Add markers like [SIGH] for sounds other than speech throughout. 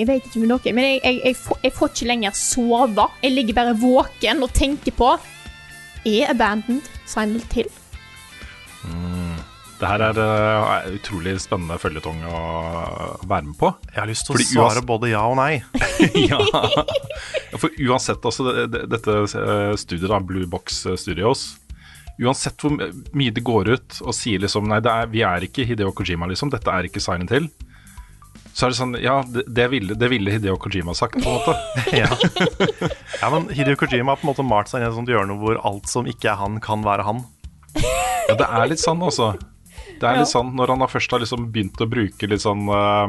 Jeg vet ikke med dere, men jeg, jeg, jeg, får, jeg får ikke lenger sove. Jeg ligger bare våken og tenker på Er Abandoned Final til? Mm. Det her er uh, utrolig spennende føljetong å være med på. Jeg har lyst til å Fordi svare både ja og nei. [LAUGHS] ja. For uansett, altså, det, det, dette eh, studiet, da, Blue Box Studios Uansett hvor mye det går ut og sier liksom Nei, det er, vi er ikke Hideo Kojima, liksom. Dette er ikke Silent Hill. Så er det sånn Ja, det, det, ville, det ville Hideo Kojima sagt, på en måte. [LAUGHS] ja. ja, men Hideo Kojima har på en måte malt seg inn i et sånt hjørne hvor alt som ikke er han, kan være han. Ja, det er litt sånn, altså. Det er litt sånn når han først har liksom begynt å bruke litt sånn uh,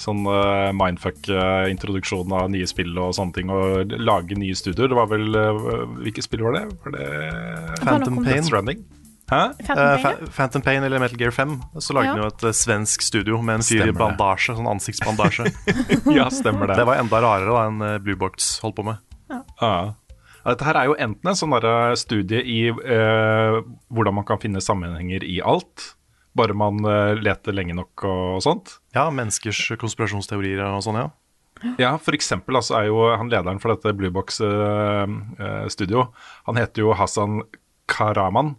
Sånn uh, mindfuck-introduksjon av nye spill og sånne ting, og lage nye studioer. Det var vel uh, Hvilke spill var det? Var det Phantom Pain. Death Stranding? Hæ? Phantom Eh, Pain, ja. Phantom Pain eller Metal Gear 5, så lagde Ja. han jo et eh, svensk studio med en fyr i bandasje, sånn ansiktsbandasje. [LAUGHS] [LAUGHS] Ja, stemmer det. det var enda rarere da enn eh, Blue Box holdt på med. Ja. Ja, Dette her er jo enten en sånn studie i eh, hvordan man kan finne sammenhenger i alt, bare man eh, leter lenge nok og sånt. Ja, menneskers konspirasjonsteorier og sånn, ja. Ja, for eksempel altså, er jo han lederen for dette Bluebox-studio. eh, studio, han heter jo Hassan Karaman,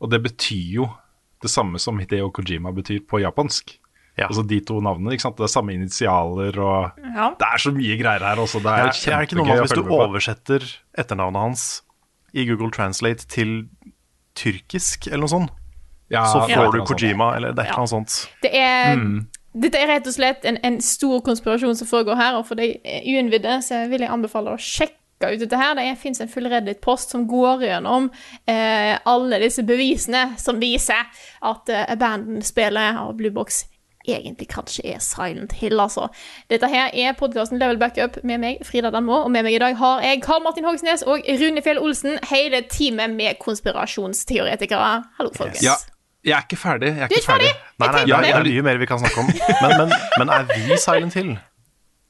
og det betyr jo det samme som Hideo Kojima betyr på japansk. Ja. Altså de to navnene, ikke sant? Det er samme initialer og Ja. Det er så mye greier her også. Det er, Er, er det ikke noe med at hvis du oversetter etternavnet hans i Google Translate til tyrkisk eller noe sånt, Ja, så får du. Kojima eller det er et eller annet sånt. Det er Mm. Dette er rett og slett en, en stor konspirasjon som foregår her, og for de uinnvidde så vil jeg anbefale å sjekke ut dette her. Det fins en full Reddit-post som går gjennom eh, alle disse bevisene som viser at eh, Abandon-spillet av Bluebox egentlig kanskje er Silent Hill, altså. Dette her er podkasten Level Backup med meg, Frida Danmo, og med meg i dag har jeg Karl Martin Hogsnes og Rune Fjell Olsen, hele teamet med konspirasjonsteoretikere. Hallo, folkens. Ja, jeg er ikke ferdig. Jeg er Du er ikke ferdig. Nei, nei, Ja, er, det er mye mer vi kan snakke om. Men, men, men er vi Silent Hill?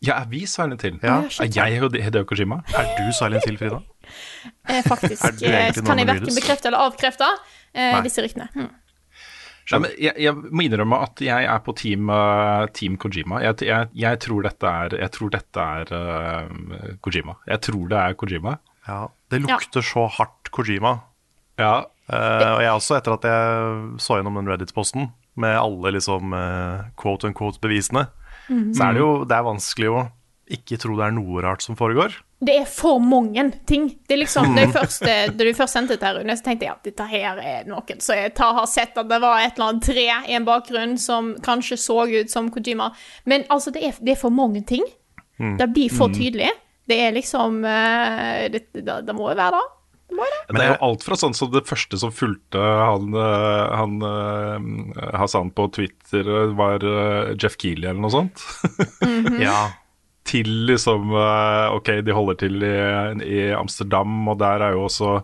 Ja, er vi Silent Hill? Ja. Er jeg Hideo Kojima? Er du Silent Hill, Frida? [LAUGHS] Eh, faktisk. Er du eh, kan jeg verken bekrefte eller avkrefte eh, disse ryktene. Hmm. Nei, men jeg, jeg må innrømme at jeg er på team, uh, team Kojima. Jeg, jeg, jeg tror dette er, jeg tror dette er uh, Kojima. Jeg tror det er Kojima. Ja, det lukter så hardt Kojima. Ja, Uh, og jeg også, etter at jeg så gjennom den Reddit-posten med alle liksom quote unquote bevisene, så er det jo det er vanskelig å ikke tro det er noe rart som foregår. Det er for mange ting. Det er liksom, jeg først, eh, da du først sendte dette, her, Rune, så tenkte jeg at dette her er noen så jeg tar, har sett at det var et eller annet tre i en bakgrunn som kanskje så ut som Kojima. Men altså, det er, det er for mange ting. Det blir for tydelig. Det er liksom eh, det, det, det må jo være det. Men det er jo alt fra sånn som det første som fulgte han, uh, han uh, Hassan på Twitter, uh, var Jeff Keeley eller noe sånt. [LAUGHS] Ja, til liksom Ok, de holder til i, i Amsterdam, og der er jo også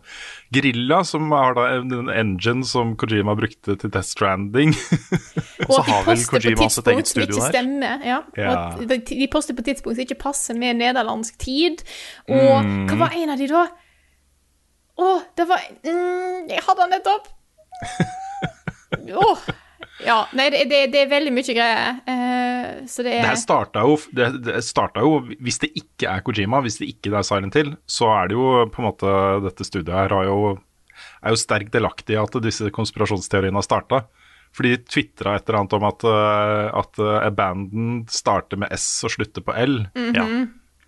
Grilla, som har da en en engine som Kojima brukte til Death Stranding. [LAUGHS] Og så har vel Kojima også et eget studio ikke der. Stemmer, ja. Ja. De poster på tidspunkt som ikke passer med nederlandsk tid. Og Mm. hva var en av de da? Å, det var mm, Jeg hadde den nettopp! oh. Ja, nei, det, det, det er veldig mye greier. Uh, så det Det er her starta jo, det, det starta jo Hvis det ikke er Kojima, hvis det ikke er Silent Hill, så er det jo på en måte Dette studiet her har jo, er jo sterkt delaktig i at disse konspirasjonsteoriene har starta. For de tvitra et eller annet om at, uh, at Abandon starter med S og slutter på L. ja.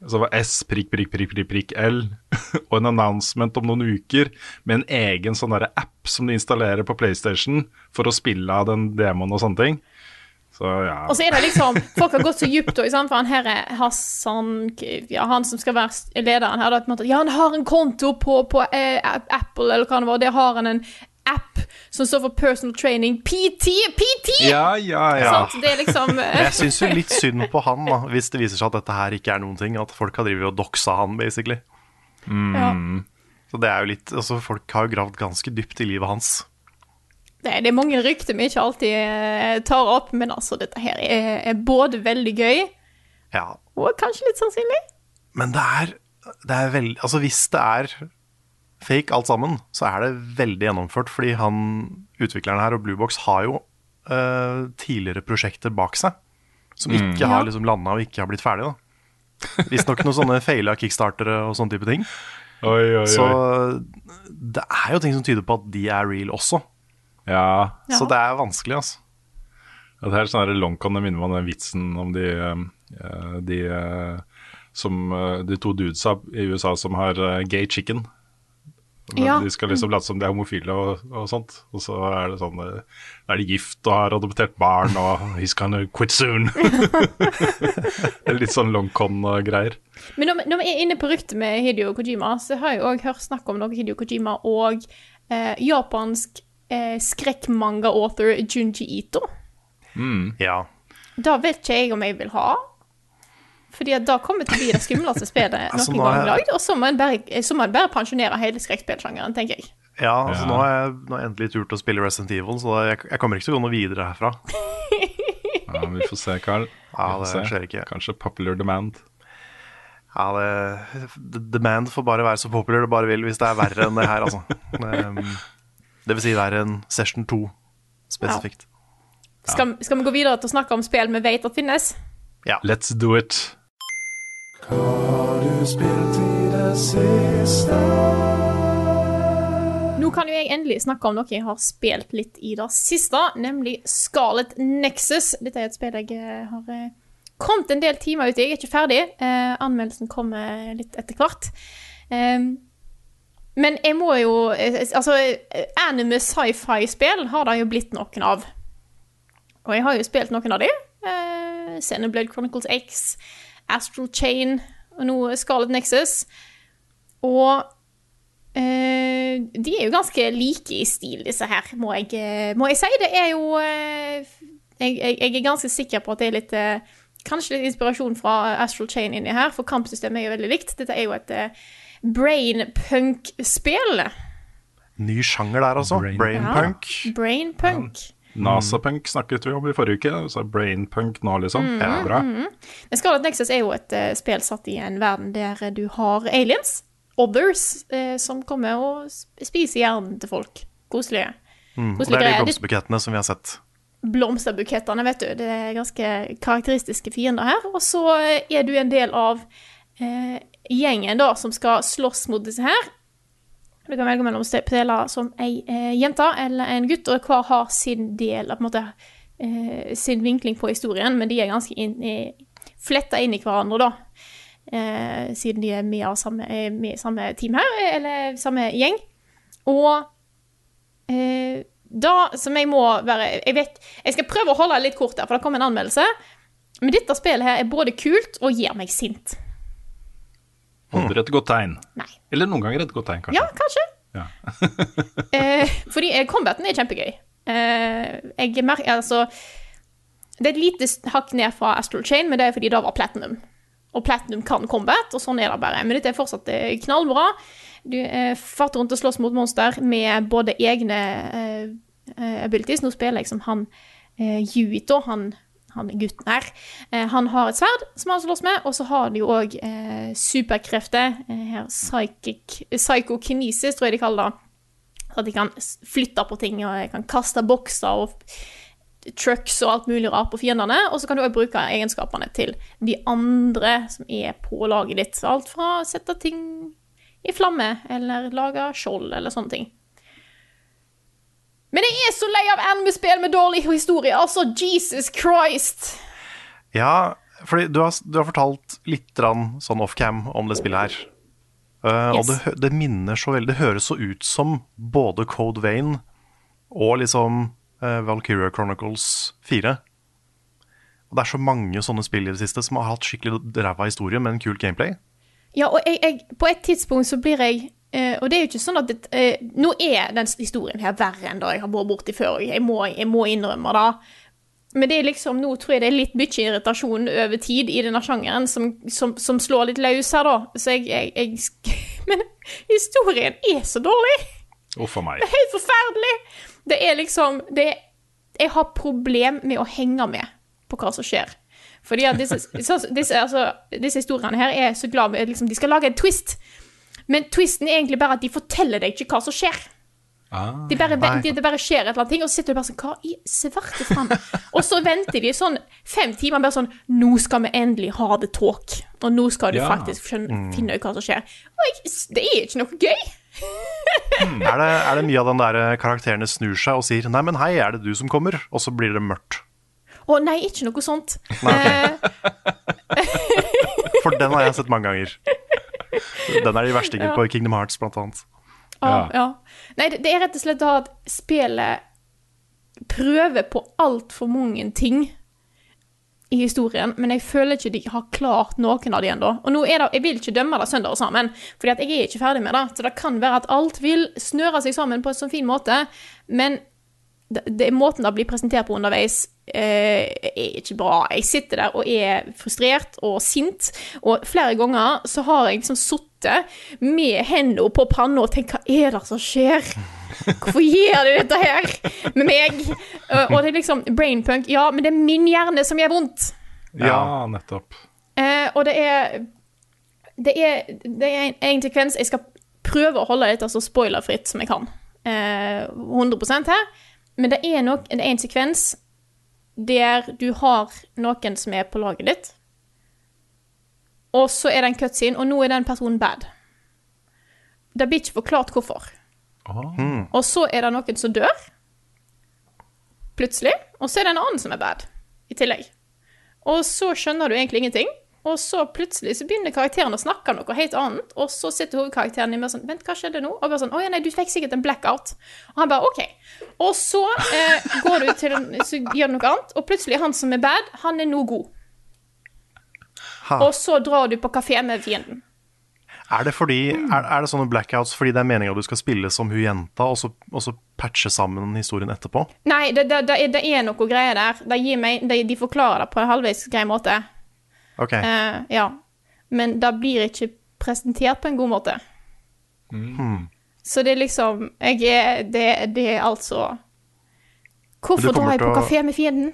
Så det var S prikk, prikk, prikk, prikk, prikk L, [LAUGHS] og en announcement om noen uker med en egen sånn der app som de installerer på PlayStation for å spille av den demoen og sånne ting. Så ja. Og så er det liksom Folk har gått så også, sant? for han her er Hassan ja, Han som skal være lederen her, da, Ja, han har en konto på, på eh, Apple, eller hva det var. Der har han en app som står for personal training. PT! PT! Ja, ja, ja. Sånn, Det er liksom [LAUGHS] eh, Jeg syns jo litt synd på han, da, hvis det viser seg at dette her ikke er noen ting. At folk har drevet og doxa han, basically. ja. Så det er jo litt Altså, folk har jo gravd ganske dypt i livet hans. det, det er mange rykter vi ikke alltid eh, tar opp, men altså, dette her er, er både veldig gøy Ja. og kanskje litt sannsynlig. Men det er, det er veldig Altså, hvis det er fake alt sammen, så er det veldig gjennomført, fordi han, utvikleren her og Bluebox har jo uh, tidligere prosjekter bak seg som ikke mm. har liksom landa og ikke har blitt ferdig. Visstnok noen sånne feila kickstartere og sånne type ting. Oi, oi, Så det er jo ting som tyder på at de er real også. Ja. Så det er vanskelig, altså. Ja, det er sånn her Longcon, det minner meg om den vitsen om de, eh, de eh, som De to dudesa i USA som har gay chicken. Men Ja. De skal liksom late som de er homofile og, og sånt. Og så er det sånn eh, Da er de gift og har adoptert barn, og he's gonna quit soon. [LAUGHS] det er litt sånn Longcon-greier. Men når, når vi er inne på ryktet med Hideo Kojima, så har jeg òg hørt snakk om noe Hideo Kojima og eh, japansk eh, skrekkmanga-author Junji Ito. Ja. Da vet ikke jeg om jeg vil ha. Fordi at da kommer det til å bli det skumleste spillet [LAUGHS] Altså, noen gang lagd. Og så må en bare, så må en bare pensjonere hele skrekkspillsjangeren, tenker jeg. Ja, altså Ja. Nå har jeg nå har endelig turt å spille Resident Evil, så jeg, jeg kommer ikke til å gå noe videre herfra. [LAUGHS] Ja, vi får se, Carl. Ja, det se. skjer ikke. Kanskje popular demand. Ja, det, the- Demand får bare være så popular det bare vil hvis det er verre enn det her, altså. Det, [LAUGHS] det vil si verre enn Session 2 spesifikt. Skal, skal vi gå videre til å snakke om spill vi vet at finnes? Ja. Let's do it. Nå kan jo jeg endelig snakke om noe jeg har spilt litt i det siste, nemlig Scarlet Nexus. Dette er et spill jeg eh, har eh, kommet en del timer ut i. Jeg er ikke ferdig. Eh, anmeldelsen kommer litt etter hvert. Eh, men jeg må jo eh, Altså, anime sci-fi-spill har det jo blitt noen av. Og jeg har jo spilt noen av de. Eh, Xenoblade Chronicles X, Astral Chain og noe Scarlet Nexus. Og eh, de er jo ganske like i stil, disse her, må jeg, eh, må jeg si. Det er jo eh, jeg, jeg, jeg er ganske sikker på at det er litt eh, Kanskje litt inspirasjon fra Astral Chain inni her, for kampsystemet er jo veldig likt. Dette er jo et eh, brainpunk-spill. Ny sjanger der, altså. Brain- Brainpunk. Brainpunk. NASA-punk snakket vi om i forrige uke, så brainpunk nå, liksom. Ja, bra. Men Scarlet Nexus er jo et uh, spill satt i en verden der eh, du har aliens, others, uh, som kommer og spiser hjernen til folk. Koselige. Mm. Og det er de blomsterbukettene som vi har sett. blomsterbukettene, vet du. Det er ganske karakteristiske fiender her. Og så er du en del av uh, gjengen da, som skal slåss mot disse her. Du kan velge mellom å som ei eh, jente eller en gutt, og hver har sin del av måte, eh, sin vinkling på historien, men de er ganske inn, i, fletta inn i hverandre, da. Eh, siden de er med samme, med i samme team her, eller samme gjeng. Og eh, da som jeg må være Jeg vet Jeg skal prøve å holde litt kort her, for det kom en anmeldelse. Men dette spillet her er både kult og gjør meg sint. Aldri et godt tegn. Nei. Eller noen ganger et godt tegn, kanskje. Ja, kanskje. Ja. [LAUGHS] eh, fordi eh, combaten er kjempegøy. Eh, jeg merker altså Det er et lite hakk ned fra Astral Chain, men det er fordi det var platinum. Og platinum kan combat, og sånn er det bare. Men dette er fortsatt eh, knallbra. Du eh, farter rundt og slåss mot monster med både egne eh, abilities. Nå spiller jeg som han eh, Yuito, han, han gutten her. Eh, han har et sverd som han slåss med, og så har de jo òg eh, superkrefter. Eh, her psychic, Psychokinesis, tror jeg de kaller det. Så at de kan flytte på ting, og kan kaste bokser og trucks og alt mulig rart på fiendene. Og så kan du òg bruke egenskapene til de andre som er på laget ditt. Alt fra å sette ting i flamme, eller lage skjold, eller sånne ting. Men jeg er så lei av anime-spill med dårlig historie. Altså, Jesus Christ! Ja, fordi du har, du har fortalt litt sånn off-cam om det spillet her. Eh, Og det, det minner så veldig Det høres så ut som både Code Vein og liksom uh, Valkyria Chronicles 4. Og det er så mange sånne spill i det siste som har hatt skikkelig ræva historie, men kult gameplay. Ja, og jeg, jeg, på et tidspunkt så blir jeg eh, Og det er jo ikke sånn at det, eh, Nå er den historien her verre enn da jeg har vært borti før. Jeg må, jeg må innrømme det. Men det er liksom, nå tror jeg det er litt mye irritasjon over tid i denne sjangeren som, som, som slår litt løs her, da. Så jeg, jeg, jeg [LAUGHS] Men historien er så dårlig! Uff meg. Helt forferdelig! Det er liksom det er, Jeg har problem med å henge med på hva som skjer. Fordi at disse, [LAUGHS] disse, altså, disse historiene her er så glad med liksom, De skal lage en twist. Men twisten er egentlig bare at de forteller deg ikke hva som skjer. Ah. Det bare, de, det, det bare skjer et eller annet ting, og så sitter du bare sånn Hva i svarte faen? [LAUGHS] og så venter de sånn fem timer bare sånn Nå skal vi endelig ha the talk. Og nå skal du Ja. faktisk skjønne, finne ut hva som skjer. Og jeg, det er ikke noe gøy. Er det, er det mye av den der eh, karakterene snur seg og sier 'nei, men hei, er det du som kommer?' Og så blir det mørkt. Å nei, ikke noe sånt. Nei, ok. Eh, [LAUGHS] For den har jeg sett mange ganger. [LAUGHS] Den er de verstingene på Kingdom Hearts, blant annet. Ja. ja. Nei, det, det er rett og slett da at spillet prøver på altfor mange ting i historien, men jeg føler ikke de har klart noen av de ennå. Og nå er det, jeg vil ikke dømme det søndag og sammen, fordi at jeg er ikke ferdig med det. Så det kan være at alt vil snøre seg sammen på en sånn fin måte, men det, det, måten det blir presentert på underveis, eh, er ikke bra. Jeg sitter der og er frustrert og sint, og flere ganger så har jeg liksom sittet med hendene på panna og tenkt hva er det som skjer? Hvorfor gjør du dette her med meg? Og det er liksom brainpunk. Ja, men det er min hjerne som gjør vondt. Ja, nettopp. Eh, og det er Det er, det er en, en sekvens Jeg skal prøve å holde dette så spoilerfritt som jeg kan. Eh, 100% her. Men det er, nok, det er en sekvens der du har noen som er på laget ditt, og så er det en cutscene, og nå er den personen bad. Det blir ikke forklart hvorfor. Og så er det noen som dør, plutselig, og så er det en annen som er bad, i tillegg. Og så skjønner du egentlig ingenting, og så plutselig så begynner karakteren å snakke noe helt annet, og så sitter hovedkarakteren i meg sånn Vent, hva skjedde nå? Og bare sånn Å ja, nei, du fikk sikkert en blackout. Og han bare OK. Og så eh, går du til Så gjør du noe annet, og plutselig han som er bad, han er nå god. Ha. Og så drar du på kafé med fienden. Er det, fordi, er, er det sånne blackouts fordi det er meninga du skal spille som hun jenta, og så, og så patche sammen historien etterpå? Nei, det, det, det, er, det er noe greier der. De, meg, de, de forklarer det på en halvveis grei måte. Ok. Eh, ja. Men det blir ikke presentert på en god måte. Så det er liksom Jeg er Det, det er altså Hvorfor drar jeg på å- kafé med fienden?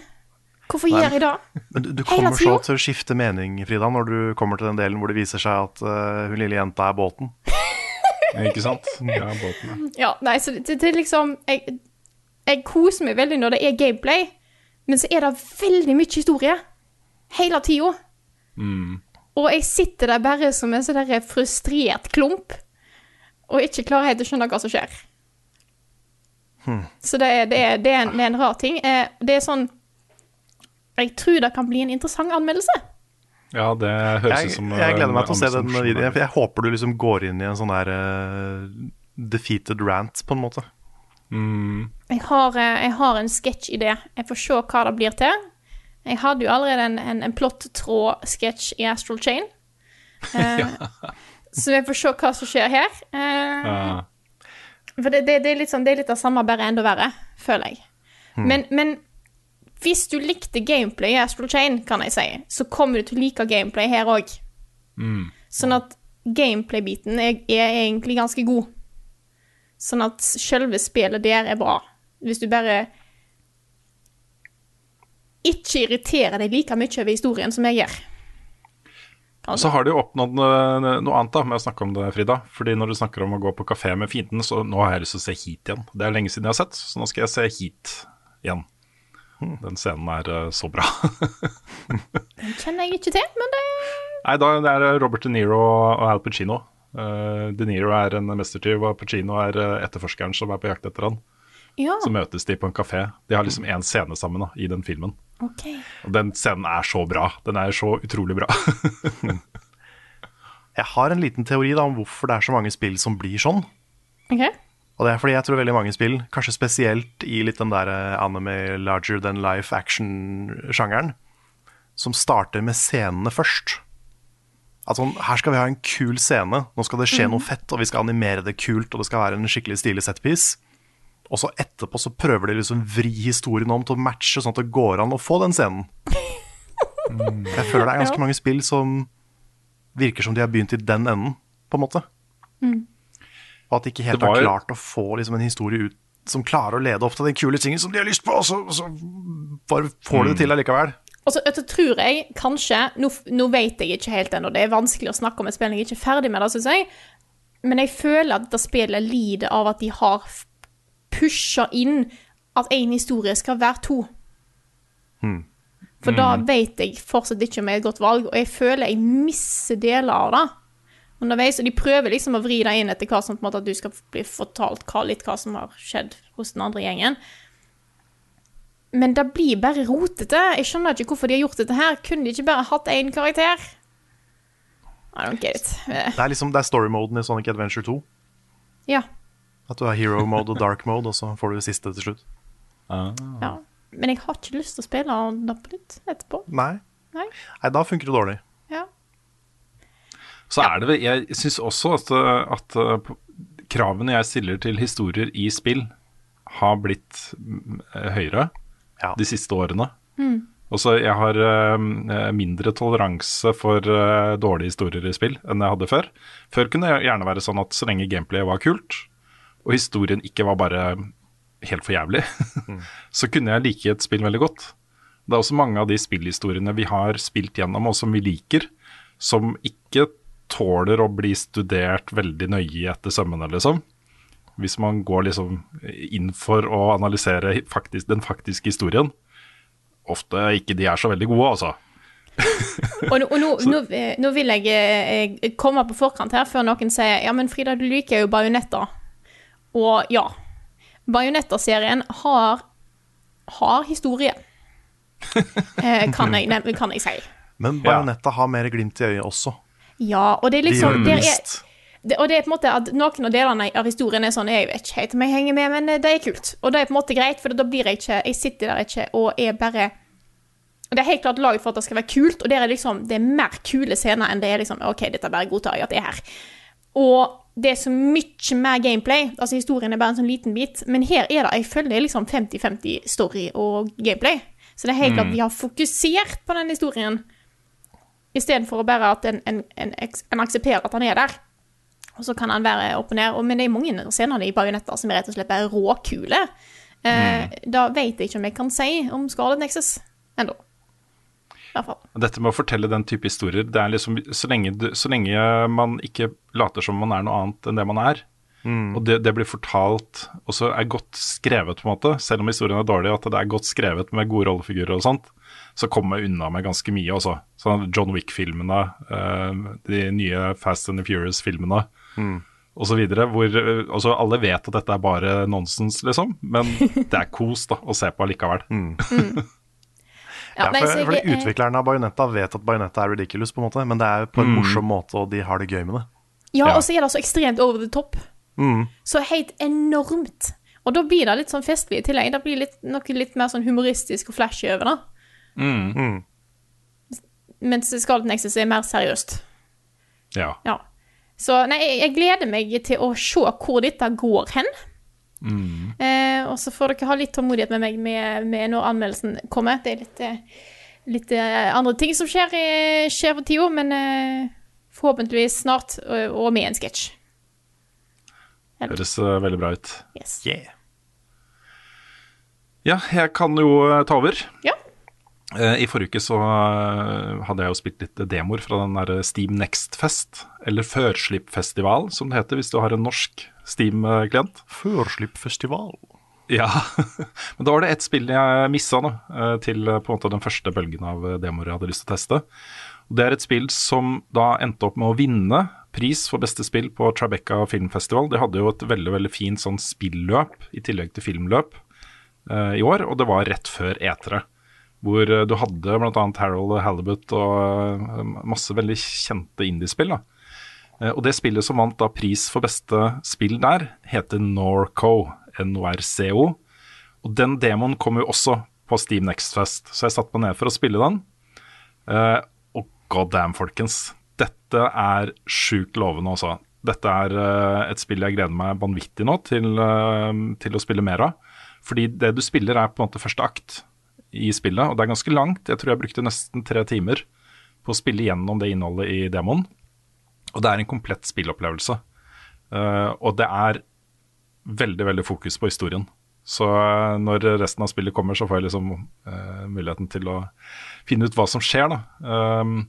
Hvorfor gjør jeg det? Men du, du kommer så til å skifte mening, Frida, når du kommer til den delen hvor det viser seg at uh, hun lille jenta er båten. [LAUGHS] Ikke sant? Ja, båten, ja. Ja, nei, så det, det er liksom jeg, jeg koser meg veldig når det er gameplay, men så er det veldig mye historie. Hele tida. Og jeg sitter der bare som en sånn frustrert klump, og ikke klarer helt å skjønne hva som skjer. Så det er, det, er, det, er en, det er en rar ting. Eh, Det er sånn Jeg tror det kan bli en interessant anmeldelse. ja, det høres Jeg, ut som jeg gleder meg til å se den videoen. Jeg håper du liksom går inn i en sånn der uh, defeated rant, på en måte. Jeg har, eh, jeg har en sketsjidé. Jeg får se hva det blir til. Jeg hadde jo allerede en, en, en plottråd-sketsj i Astral Chain. [LAUGHS] Eh, Så vi får se hva som skjer her. Eh, Ja. For det, det, det, er sånn, det er litt av samme, bare enda verre, føler jeg. Men, men hvis du likte gameplay i Astral Chain, kan jeg si, så kommer du til å like gameplay her òg. Sånn at gameplay-biten er, er egentlig ganske god. Sånn at selve spillet der er bra. Hvis du bare ikke irritere deg like mye over historien som jeg gjør. Og så har de jo oppnådd noe, annet da, med å snakke om det, Frida. Fordi når du snakker om å gå på kafé med fienden, så nå har jeg lyst til å se Heat igjen. Det er lenge siden jeg har sett, så nå skal jeg se Heat igjen. Den scenen er eh, så bra. [LAUGHS] Den kjenner jeg ikke til, men det Nei, da det er Robert De Niro og Al Pacino. Eh, De Niro er en mestertyv, og Pacino er eh, etterforskeren som er på jakt etter han. Ja, Så møtes de på en kafé. De har liksom én scene sammen da, i den filmen. Okay. Og den scenen er så bra. Den er så utrolig bra. [LAUGHS] Jeg har en liten teori da om hvorfor det er så mange spill som blir sånn. Okay. Og det er fordi jeg tror veldig mange spill, kanskje spesielt i litt den der eh, anime larger than life action-sjangeren, som starter med scenene først. At sånn, her skal vi ha en kul scene, nå skal det skje noe fett, og vi skal animere det kult, og det skal være en skikkelig stilig setpiece. Og så etterpå så prøver de liksom vri historien om til å matche, sånn at det går an å få den scenen. Jeg føler det er ganske mange spill som virker som de har begynt i den enden, på en måte. Og at de ikke helt har klart å få liksom, en historie ut som klarer å lede opp til den kule tingen som de har lyst på, og så, og så bare får de det til allikevel. Og så tror jeg kanskje nå, nå vet jeg ikke helt ennå, det er vanskelig å snakke om et spill jeg jeg ikke er ferdig med det, syns jeg. Men jeg føler at dette spillet lider av at de har pusha inn at én historie skal være to. For da vet jeg fortsatt ikke om jeg er et godt valg, og jeg føler jeg misser deler av det. Underveis, og De prøver liksom å vri deg inn etter hva som på en måte at du skal bli fortalt hva, litt hva som har skjedd hos den andre gjengen. Men det blir bare rotete. Jeg skjønner ikke hvorfor de har gjort dette her. Kunne de ikke bare hatt én karakter? I don't get it. Det er liksom det er story-moden i Sonic Adventure 2. Ja. At du har hero mode og dark mode, og så får du det siste til slutt. ja. Men jeg har ikke lyst til å spille det på nytt etterpå. Nei. Nei. Nei, da funker det dårlig. Ja. Så er det vel Jeg syns også at, at uh, kravene jeg stiller til historier i spill, har blitt mm, høyere Ja. de siste årene. Også jeg har uh, mindre toleranse for uh, dårlige historier i spill enn jeg hadde før. Før kunne det gjerne være sånn at så lenge gameplayet var kult, og historien ikke var bare helt for jævlig, [LAUGHS] så kunne jeg like et spill veldig godt. Det er også mange av de spillhistoriene vi har spilt gjennom, og som vi liker, som ikke tåler å bli studert veldig nøye etter sømmene, liksom. Hvis man går liksom inn for å analysere faktisk, den faktiske historien. Ofte ikke de er så veldig gode, altså. [LAUGHS] Og, nå, og nå, nå, eh, nå vil jeg jeg komme på forkant her før noen sier Ja, men Frida, du liker jo bajonetter. Og ja. Bajonetta-serien har, har historie. [LAUGHS] Eh, kan, jeg, kan jeg si. Men Bajonetta har mer glimt i øyet også. Ja, og det er liksom det er, det, Og det er på en måte at noen av delene av historien er sånn Jeg vet ikke helt om jeg henger med, men eh, det er kult. Og det er på en måte greit, for da blir jeg ikke Jeg sitter der ikke og er bare Det er helt klart laget for at det skal være kult, og det er liksom Det er mer kule scener enn det er liksom OK, dette bare godtar jeg at det er her. Og det er så mye mer gameplay. Altså Historien er bare en sånn liten bit. Men her er det jeg føler det er liksom 50-50 story og gameplay. Så det er helt klart de har fokusert på den historien istedenfor å bare at en, en, en, en aksepterer at han er der. Og så kan han være opp og ned. Og, men det er mange scener i Bajonetta som er rett og slett bare råkule. Eh, Da vet jeg ikke om jeg kan si om Scarlet Nexus ennå. Dette med å fortelle den type historier, det er liksom så lenge, så lenge man ikke later som man er noe annet enn det man er, og det, det blir fortalt og så er godt skrevet, på en måte, selv om historien er dårlig, at det er godt skrevet med gode rollefigurer og sånt, så kommer jeg unna med ganske mye også. Sånn John Wick-filmene, eh, de nye Fast and the Furious-filmene. Og så videre, hvor eh, altså alle vet at dette er bare nonsens, liksom, men [LAUGHS] det er kos da, å se på allikevel. Ja, nei, for, så jeg- fordi jeg- Utviklerne av Bajonetta vet at Bajonetta er ridiculous, på en måte, men det er på en morsom måte, og de har det gøy med det. Ja, Ja. og så er det så ekstremt over the top. Så helt enormt. Og da blir det litt sånn festlig i tillegg. Det blir litt, noe litt mer sånn humoristisk og flashy over det. Mens Scarlet Nexus er mer seriøst. Ja. Ja. Så nei, jeg, jeg gleder meg til å se hvor dette går hen. Eh, og så får dere ha litt tålmodighet med meg med, med når anmeldelsen kommer. Det er litt, eh, litt eh, andre ting som skjer, skjer for tida, men eh, forhåpentligvis snart, og, og med en sketsj. Høres eh, veldig bra ut. Yes. Yeah. Ja, jeg kan jo eh, ta over. Ja. Eh, I forrige uke så eh, hadde jeg jo spilt litt demoer fra den der Steam Next Fest, eller Førslippfestival, som det heter hvis du har en norsk Steam-klient. Førslippfestival. Ja, [LAUGHS] men da var det ett spill jeg missa nå, eh, til på en måte den første bølgen av demoer jeg hadde lyst til å teste. Det er et spill som da endte opp med å vinne pris for beste spill på Tribeca filmfestival. De hadde jo et veldig veldig fint sånn spilløp i tillegg til filmløp eh, i år, og det var rett før etere. Hvor uh, du hadde bl.a. Harold Halibut og uh, masse veldig kjente indiespill. da. og det spillet som vant da pris for beste spill der, heter Norco. NORCO. Og den demoen kom jo også på Steam Next Fest, så jeg satte meg ned for å spille den. og god damn, folkens dette er sjukt lovende også. Dette er et spill jeg gleder meg vanvittig nå til, til, å spille mer av. Fordi det du spiller, er på en måte første akt i spillet, og det er ganske langt. Jeg tror jeg brukte nesten tre timer på å spille gjennom det innholdet i demoen. Og det er en komplett spillopplevelse. Uh, og det er veldig, veldig fokus på historien. Så når resten av spillet kommer, så får jeg liksom muligheten til å finne ut hva som skjer, da. Um,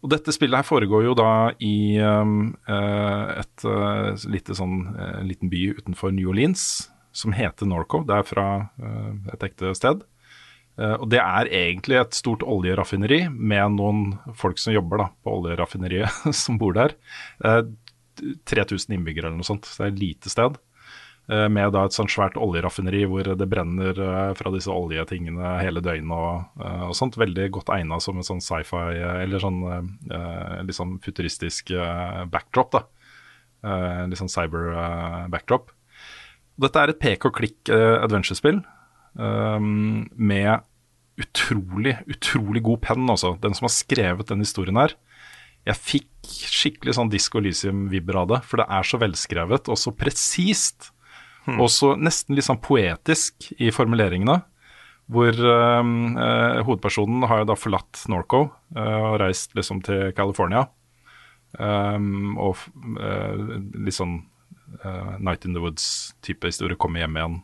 og dette spillet her foregår jo da i um, uh, et uh, lite sånn, uh, liten by utenfor New Orleans som heter Norco. Det er fra et ekte sted. Og det er egentlig et stort oljeraffineri med noen folk som jobber da, på oljeraffineriet, [LAUGHS] som bor der. 3000 innbyggere eller noe sånt, så det er et lite sted. Eh, med da et sånt svært oljeraffineri hvor det brenner eh, fra disse oljetingene hele døgnet og, eh, og sånt. Veldig godt egna som en sånn sci-fi, eller sånn sånn futuristisk backdrop, da. Litt sånn cyber-backdrop. Dette er et pek og klikk adventure-spill med utrolig, utrolig god penn, altså. Den som har skrevet den historien her. Jeg fikk skikkelig sånn Disco Elysium-vibber av det, for det er så velskrevet og så presist. Hmm. Også nesten litt sånn poetisk i formuleringene. Hvor uh, hovedpersonen har jo da forlatt Norco øh, og reist liksom til California. Um, og uh, litt sånn Night in the Woods-type historie, komme hjem igjen.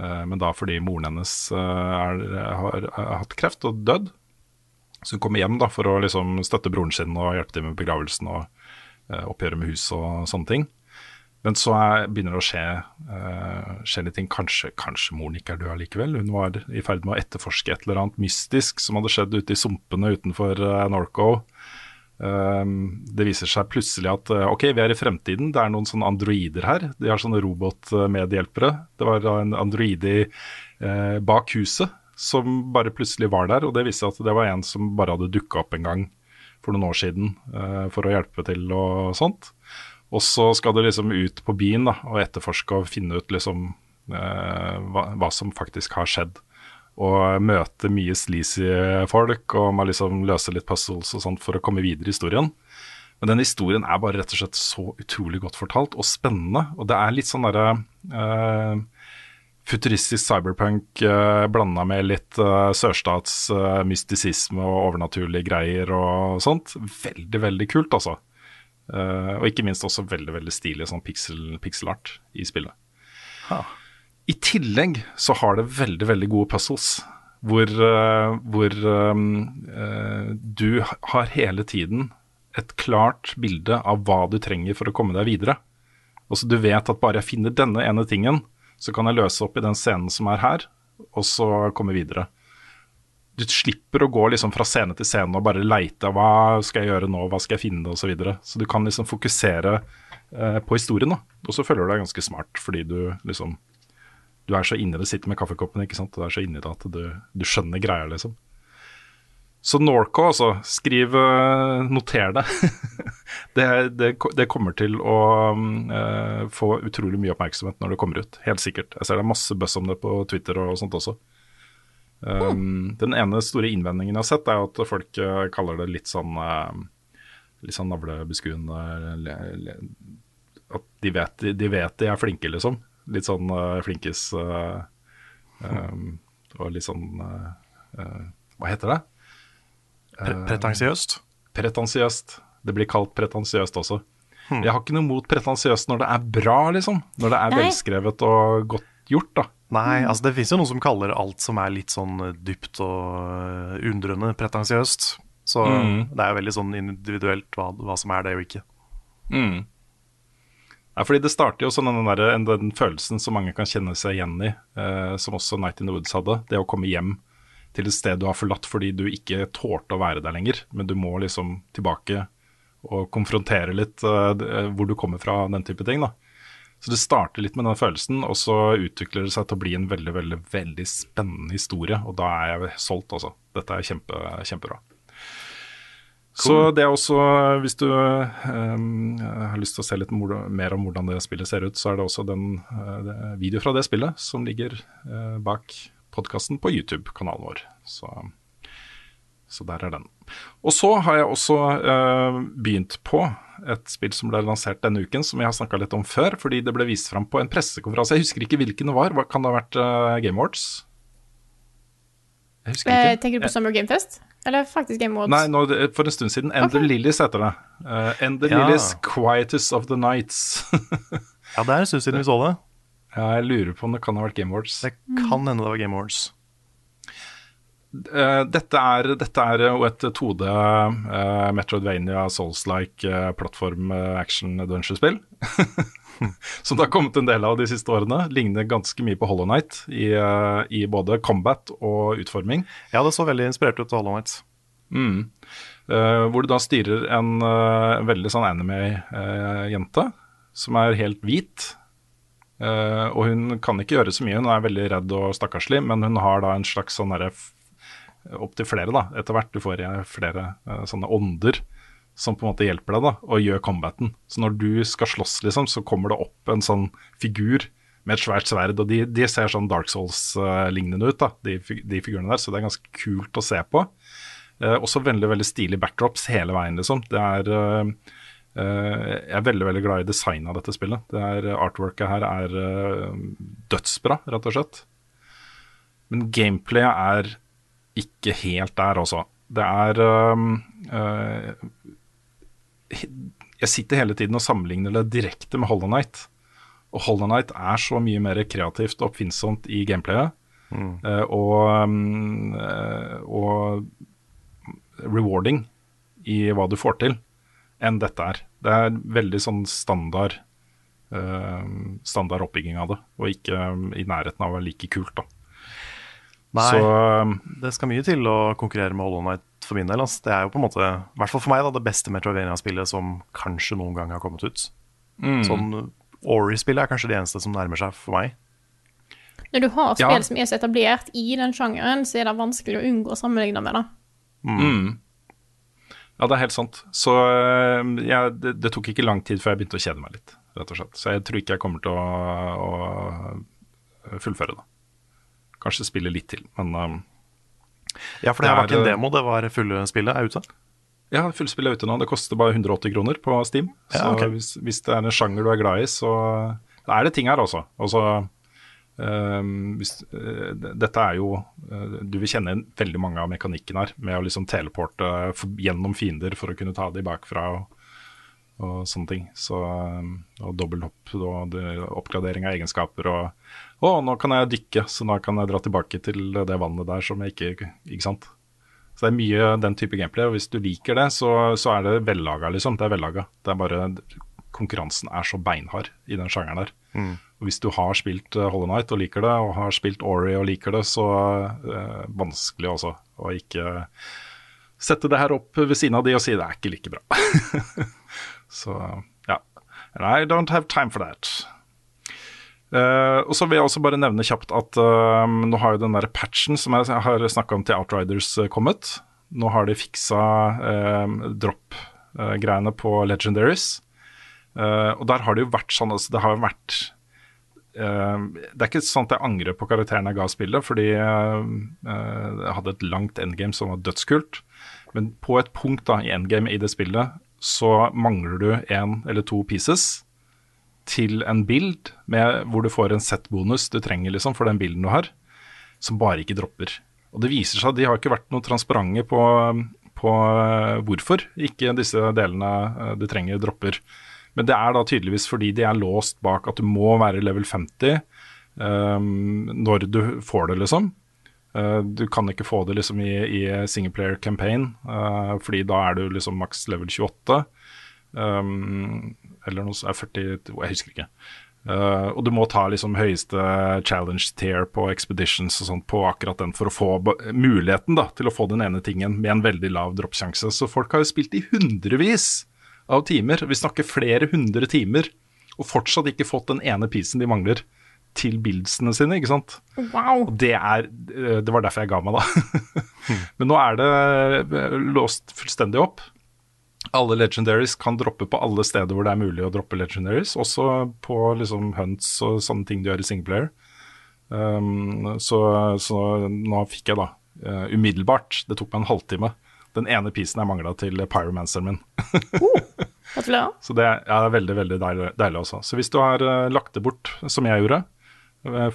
Men da fordi moren hennes er, har, har, hatt kreft og dødd. Så hun kommer hjem da for å liksom støtte broren sin og hjelpe til med begravelsen og oppgjøre med hus og sånne ting. Men så er, begynner det å skje, uh, skje litt ting. Kanskje, kanskje moren ikke er død allikevel. Hun var i ferd med å etterforske et eller annet mystisk som hadde skjedd ute i sumpene utenfor uh, Norco. Um, det viser seg plutselig at uh, ok, vi er i fremtiden, det er noen sånne androider her. De har sånne robotmedhjelpere. Det var en androide bak huset som bare plutselig var der. Og det viste at det var en som bare hadde dukka opp en gang for noen år siden for å hjelpe til og sånt. Og så skal du liksom ut på byen da, og etterforske og finne ut liksom eh, hva, hva, som faktisk har skjedd. Og møte mye sleazy folk, og må liksom løse litt puzzles og sånt for å komme videre i historien. Men den historien er bare rett og slett så utrolig godt fortalt og spennende. Og det er litt sånn derre uh, futuristisk cyberpunk uh, blanda med litt uh, sørstats uh, og overnaturlige greier og sånt. Veldig, veldig kult, altså. Uh, og ikke minst også veldig veldig stilig sånn pixel, pixelart i spillet. Ha. I tillegg så har det veldig veldig gode puzzles. Hvor, uh, hvor um, du har hele tiden et klart bilde av hva du trenger for å komme deg videre. Og så Du vet at bare jeg finner denne ene tingen, så kan jeg løse opp i den scenen som er her, og så komme videre du slipper å gå liksom fra scene til scene og bare leite hva skal jeg gjøre nå, hva skal jeg finne, osv. Så, videre. så du kan liksom fokusere eh, på historien, da. Og så føler du deg ganske smart fordi du liksom Du er så inni det, sitter med kaffekoppen, ikke sant. Du er så inni det at du, du skjønner greia, liksom. Så Norco, altså. Skriv uh, Noter det. [LAUGHS] det, det. det, kommer til å uh, få utrolig mye oppmerksomhet når det kommer ut. Helt sikkert. Jeg ser det er masse buzz om det på Twitter og sånt også. Um, den ene store innvendingen jeg har sett, er at folk uh, kaller det litt sånn uh, Litt sånn navlebeskuende At de vet, de vet de er flinke, liksom. Litt sånn uh, flinkis um, Og litt sånn Hva heter det? Pre pretensiøst? Pretensiøst. Det blir kalt pretensiøst også. Hmm. Jeg har ikke noe mot pretensiøst når det er bra, liksom. Når det er Nei. velskrevet og godt gjort, da. Nei, altså det fins jo noen som kaller alt som er litt sånn dypt og undrende, pretensiøst. Så mm. det er jo veldig sånn individuelt hva, hva som er det og ikke. Mm. Ja, fordi Det starter jo sånn den, der, den følelsen som mange kan kjenne seg igjen i, eh, som også Night in the Woods hadde. Det å komme hjem til et sted du har forlatt fordi du ikke tålte å være der lenger, men du må liksom tilbake og konfrontere litt eh, hvor du kommer fra, den type ting. da. Så det starter litt med den følelsen, og så utvikler det seg til å bli en veldig veldig, veldig spennende historie. Og da er jeg solgt, altså. Dette er kjempe, kjempebra. Så det er også, hvis du um, har lyst til å se litt mer om hvordan det spillet ser ut, så er det også den uh, video fra det spillet som ligger uh, bak podkasten på YouTube-kanalen vår. Så, så, der er den. Og så har jeg også uh, begynt på et spill som ble lansert denne uken, som jeg har snakka litt om før, fordi det ble vist fram på en pressekonferanse. Jeg husker ikke hvilken det var. Kan det ha vært Game Awards? Ikke. Tenker du på Summer Game Fest? Eller faktisk Game Awards? Nei, nå, for en stund siden. Ender okay. Lilies heter det. Uh, Ender ja. Lilies Quietest of the Nights. [LAUGHS] ja, det er en stund siden vi så det. Ja, jeg lurer på om det kan ha vært Game Awards. Det kan hende det var Game Awards. Uh, dette, er, dette er jo et 2D uh, Metroidvania Souls-like uh, plattform action adventure-spill. [LAUGHS] [LAUGHS] som det har kommet en del av de siste årene. Ligner ganske mye på Hollow Night i, uh, i både combat og utforming. Ja, det så veldig inspirert ut til Hollow Night. Mm. Uh, hvor du da styrer en uh, veldig sånn anime-jente som er helt hvit. og hun kan ikke gjøre så mye, hun er veldig redd og stakkarslig, men hun har da en slags sånn derre Opptil flere, da, etter hvert. Du får flere sånne ånder som på en måte hjelper deg da, og gjør combaten. Så når du skal slåss, liksom, så kommer det opp en sånn figur med et svært sverd. Og de, de ser sånn Dark Souls-lignende ut, da, de, de, figurene der. Så det er ganske kult å se på. Eh, også veldig veldig stilige backdrops hele veien, liksom. Det er eh, eh, Jeg er veldig veldig glad i designet av dette spillet. Det er, artworket her er eh, dødsbra, rett og slett. Men gameplayet er ikke helt der, altså. Det er øh, jeg sitter hele tiden og sammenligner det direkte med Hollow Night. Og Hollow Night er så mye mer kreativt og oppfinnsomt i gameplayet. Mm. Uh, og, uh, og rewarding i hva du får til, enn dette er. Det er veldig sånn standard uh, standard oppbygging av det, og ikke i nærheten av å være like kult, da. Nei, så, det skal mye til å konkurrere med Hollow Night for min del. Altså. Det er jo på en måte, i hvert fall for meg, da, det beste Metrovania-spillet som kanskje noen gang har kommet ut. Mm. Sånn Ori-spillet er kanskje det eneste som nærmer seg for meg. Når du har spill ja. som er så etablert i den sjangeren, så er det vanskelig å unngå å sammenligne med det. Mm. Mm. Ja, det er helt sant. Så eh, ja, det, det, tok ikke lang tid før jeg begynte å kjede meg litt, rett og slett. Så jeg tror ikke jeg kommer til å, å fullføre det. Kanskje spille litt til, men um, ja, for det, det var ikke en demo, det var fulle spillet er ute? Ja, fullspillet er ute nå. Det koster bare 180 kroner på Steam. Ja, så okay. hvis, hvis, det er en sjanger du er glad i, så er det ting her også. Altså, uh, hvis, uh, dette er jo uh, Du vil kjenne veldig mange av mekanikken her, med å liksom teleporte gjennom fiender for å kunne ta de bakfra. og og sånne ting. Så, og dobbelthopp og oppgradering av egenskaper og Å, nå kan jeg dykke, så nå kan jeg dra tilbake til det vannet der som jeg ikke Ikke sant. Så det er mye den type gameplay, og hvis du liker det, så, så er det vellaga, liksom. Det er vellaga. Det er bare Konkurransen er så beinhard i den sjangeren der. Mm. Og hvis du har spilt uh, Hollow Night og liker det, og har spilt Ori og liker det, så eh, vanskelig også å ikke sette det her opp ved siden av de og si det er ikke like bra. [LAUGHS] Så ja. And I don't have time for that. Uh, og så vil jeg også bare nevne kjapt at uh, nå har jo den der patchen som jeg har snakka om til Outriders uh, kommet. Nå har de fiksa drop-greiene på Legendaries. og der har det jo vært sånn altså, Det har jo vært Det er ikke sånn at jeg angrer på karakteren jeg ga spillet, fordi jeg hadde et langt endgame som var dødskult. Men på et punkt da i endgame i det spillet så mangler du én eller to pieces til en bild hvor du får en set-bonus du trenger liksom, for den bilden du har, som bare ikke dropper. Og det viser seg at de har ikke vært noe transparente på, på uh, hvorfor ikke disse delene uh, du trenger, dropper. Men det er da tydeligvis fordi de er låst bak at du må være level 50 um, eh, når du får det, liksom. Uh, du kan ikke få det liksom i, i singleplayer campaign, uh, fordi da er du liksom maks level 28. Um, eller noe sånt, 40 Jeg husker ikke. Uh, og du må ta liksom høyeste challenge tier på expeditions og sånt på akkurat den for å få muligheten da, til å få den ene tingen med en veldig lav droppsjanse. Så folk har jo spilt i hundrevis av timer. Vi snakker flere hundre timer, og fortsatt ikke fått den ene pisen de mangler til buildsene sine, ikke sant. Wow. Og det er eh, Det var derfor jeg ga meg, da. [LAUGHS] Men nå er det eh, låst fullstendig opp. Alle legendaries kan droppe på alle steder hvor det er mulig å droppe legendaries, også på liksom hunts og sånne ting du gjør i singleplayer. Um, så, så nå fikk jeg da uh, umiddelbart, det tok meg en halvtime, den ene pisen jeg mangla til pyromanceren min. [LAUGHS] uh. Så det er, veldig veldig deilig, deilig også. Så hvis du har uh, lagt det bort, som jeg gjorde,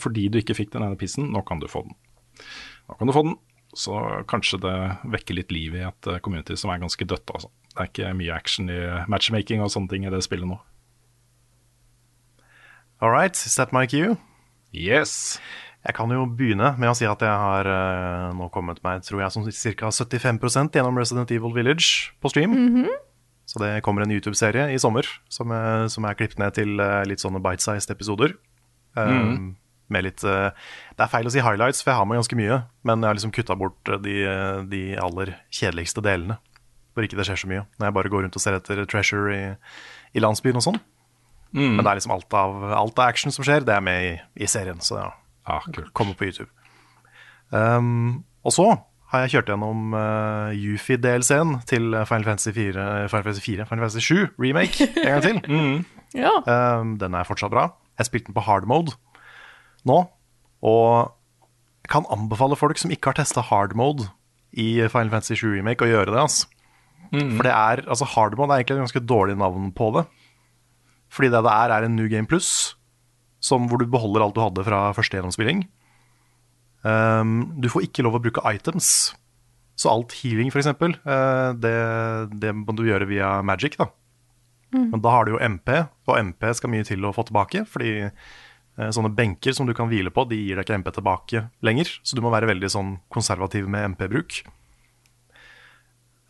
fordi du ikke fikk den ene pissen, nå kan du få den. Nå kan du få den, så kanskje det vekker litt liv i et uh, community som er ganske dødt. Altså. Det er ikke mye action i matchmaking og sånne ting i det spillet nå. All right, is that my cue? Yes! Jeg kan jo begynne med å si at jeg har eh, nå kommet meg tror jeg, som ca. 75 gjennom Resident Evil Village på stream. Så det kommer en YouTube-serie i sommer som, jeg som er klippet ned til eh, litt sånne bite-sized episoder. Um, Med litt eh, Det er feil å si highlights, for jeg har med ganske mye. Men jeg har liksom kutta bort eh, de, de aller kjedeligste delene. Hvor ikke det skjer så mye. Når jeg bare går rundt og ser etter treasure i, i landsbyen og sånn. Men det er liksom alt av, alt av action som skjer, det er med i, i serien. Så ja, Ah, kult. kommer på YouTube. Um, og så har jeg kjørt gjennom uh, Yufi-DLC-en til Final Fantasy 4, Final Fantasy 4, Final Fantasy 7 remake en gang til. [LAUGHS] Ja. Um, den er fortsatt bra. Jeg spilte den på hard mode nå, og jeg kan anbefale folk som ikke har testa hard mode i Final Fantasy 7 remake, å gjøre det. Altså. For det er, altså hard mode er egentlig et ganske dårlig navn på det. Fordi det det er, er en New Game Plus, som, hvor du beholder alt du hadde fra første gjennomspilling. Um, du får ikke lov å bruke items. Så alt healing, for eksempel, eh, det, det må du gjøre via magic, da. Men da har du jo MP, og MP skal mye til å få tilbake. Fordi eh, sånne benker som du kan hvile på, de gir deg ikke MP tilbake lenger. Så du må være veldig sånn konservativ med MP-bruk.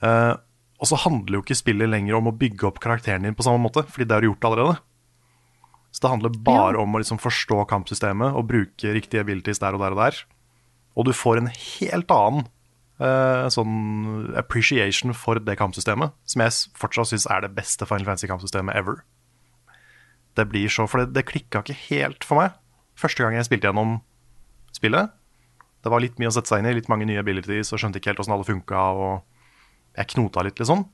Eh, og så handler jo ikke spillet lenger om å bygge opp karakteren din på samme måte, fordi det har du gjort allerede. Så det handler bare om å liksom forstå kampsystemet og bruke riktige abilities der og der og der. Og du får en helt annen eh, sånn appreciation for det kampsystemet, som jeg fortsatt syns er det beste Final Fantasy-kampsystemet ever. Det blir så, For det, det klikka ikke helt for meg første gang jeg spilte gjennom spillet. Det var litt mye å sette seg inn i, litt mange nye abilities, og skjønte ikke helt åssen alle funka, og jeg knota litt, liksom.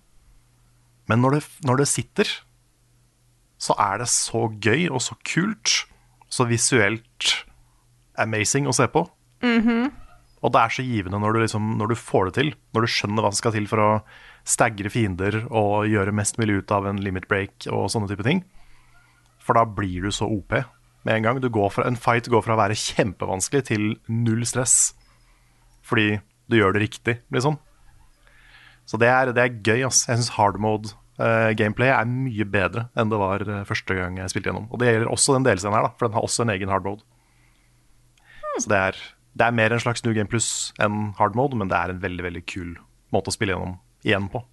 Men når det, når det sitter, så er det så gøy og så kult, så visuelt amazing å se på. Og det er så givende når du, liksom, når du får det til, når du skjønner hva som skal til for å stagre fiender og gjøre mest mulig ut av en limit break og sånne type ting. For da blir du så OP med en gang. Fra, en fight går fra å være kjempevanskelig til null stress. Fordi du gjør det riktig, liksom. Så det er, det er gøy. ass. Jeg syns hard mode uh, gameplay er mye bedre enn det var eh, første gang jeg spilte gjennom. Og det gjelder også den delscenen her, da, for den har også en egen hard mode. Så det er, det er mer en slags New Game Plus enn hard mode, men det er en veldig veldig kul måte å spille gjennom igjen på.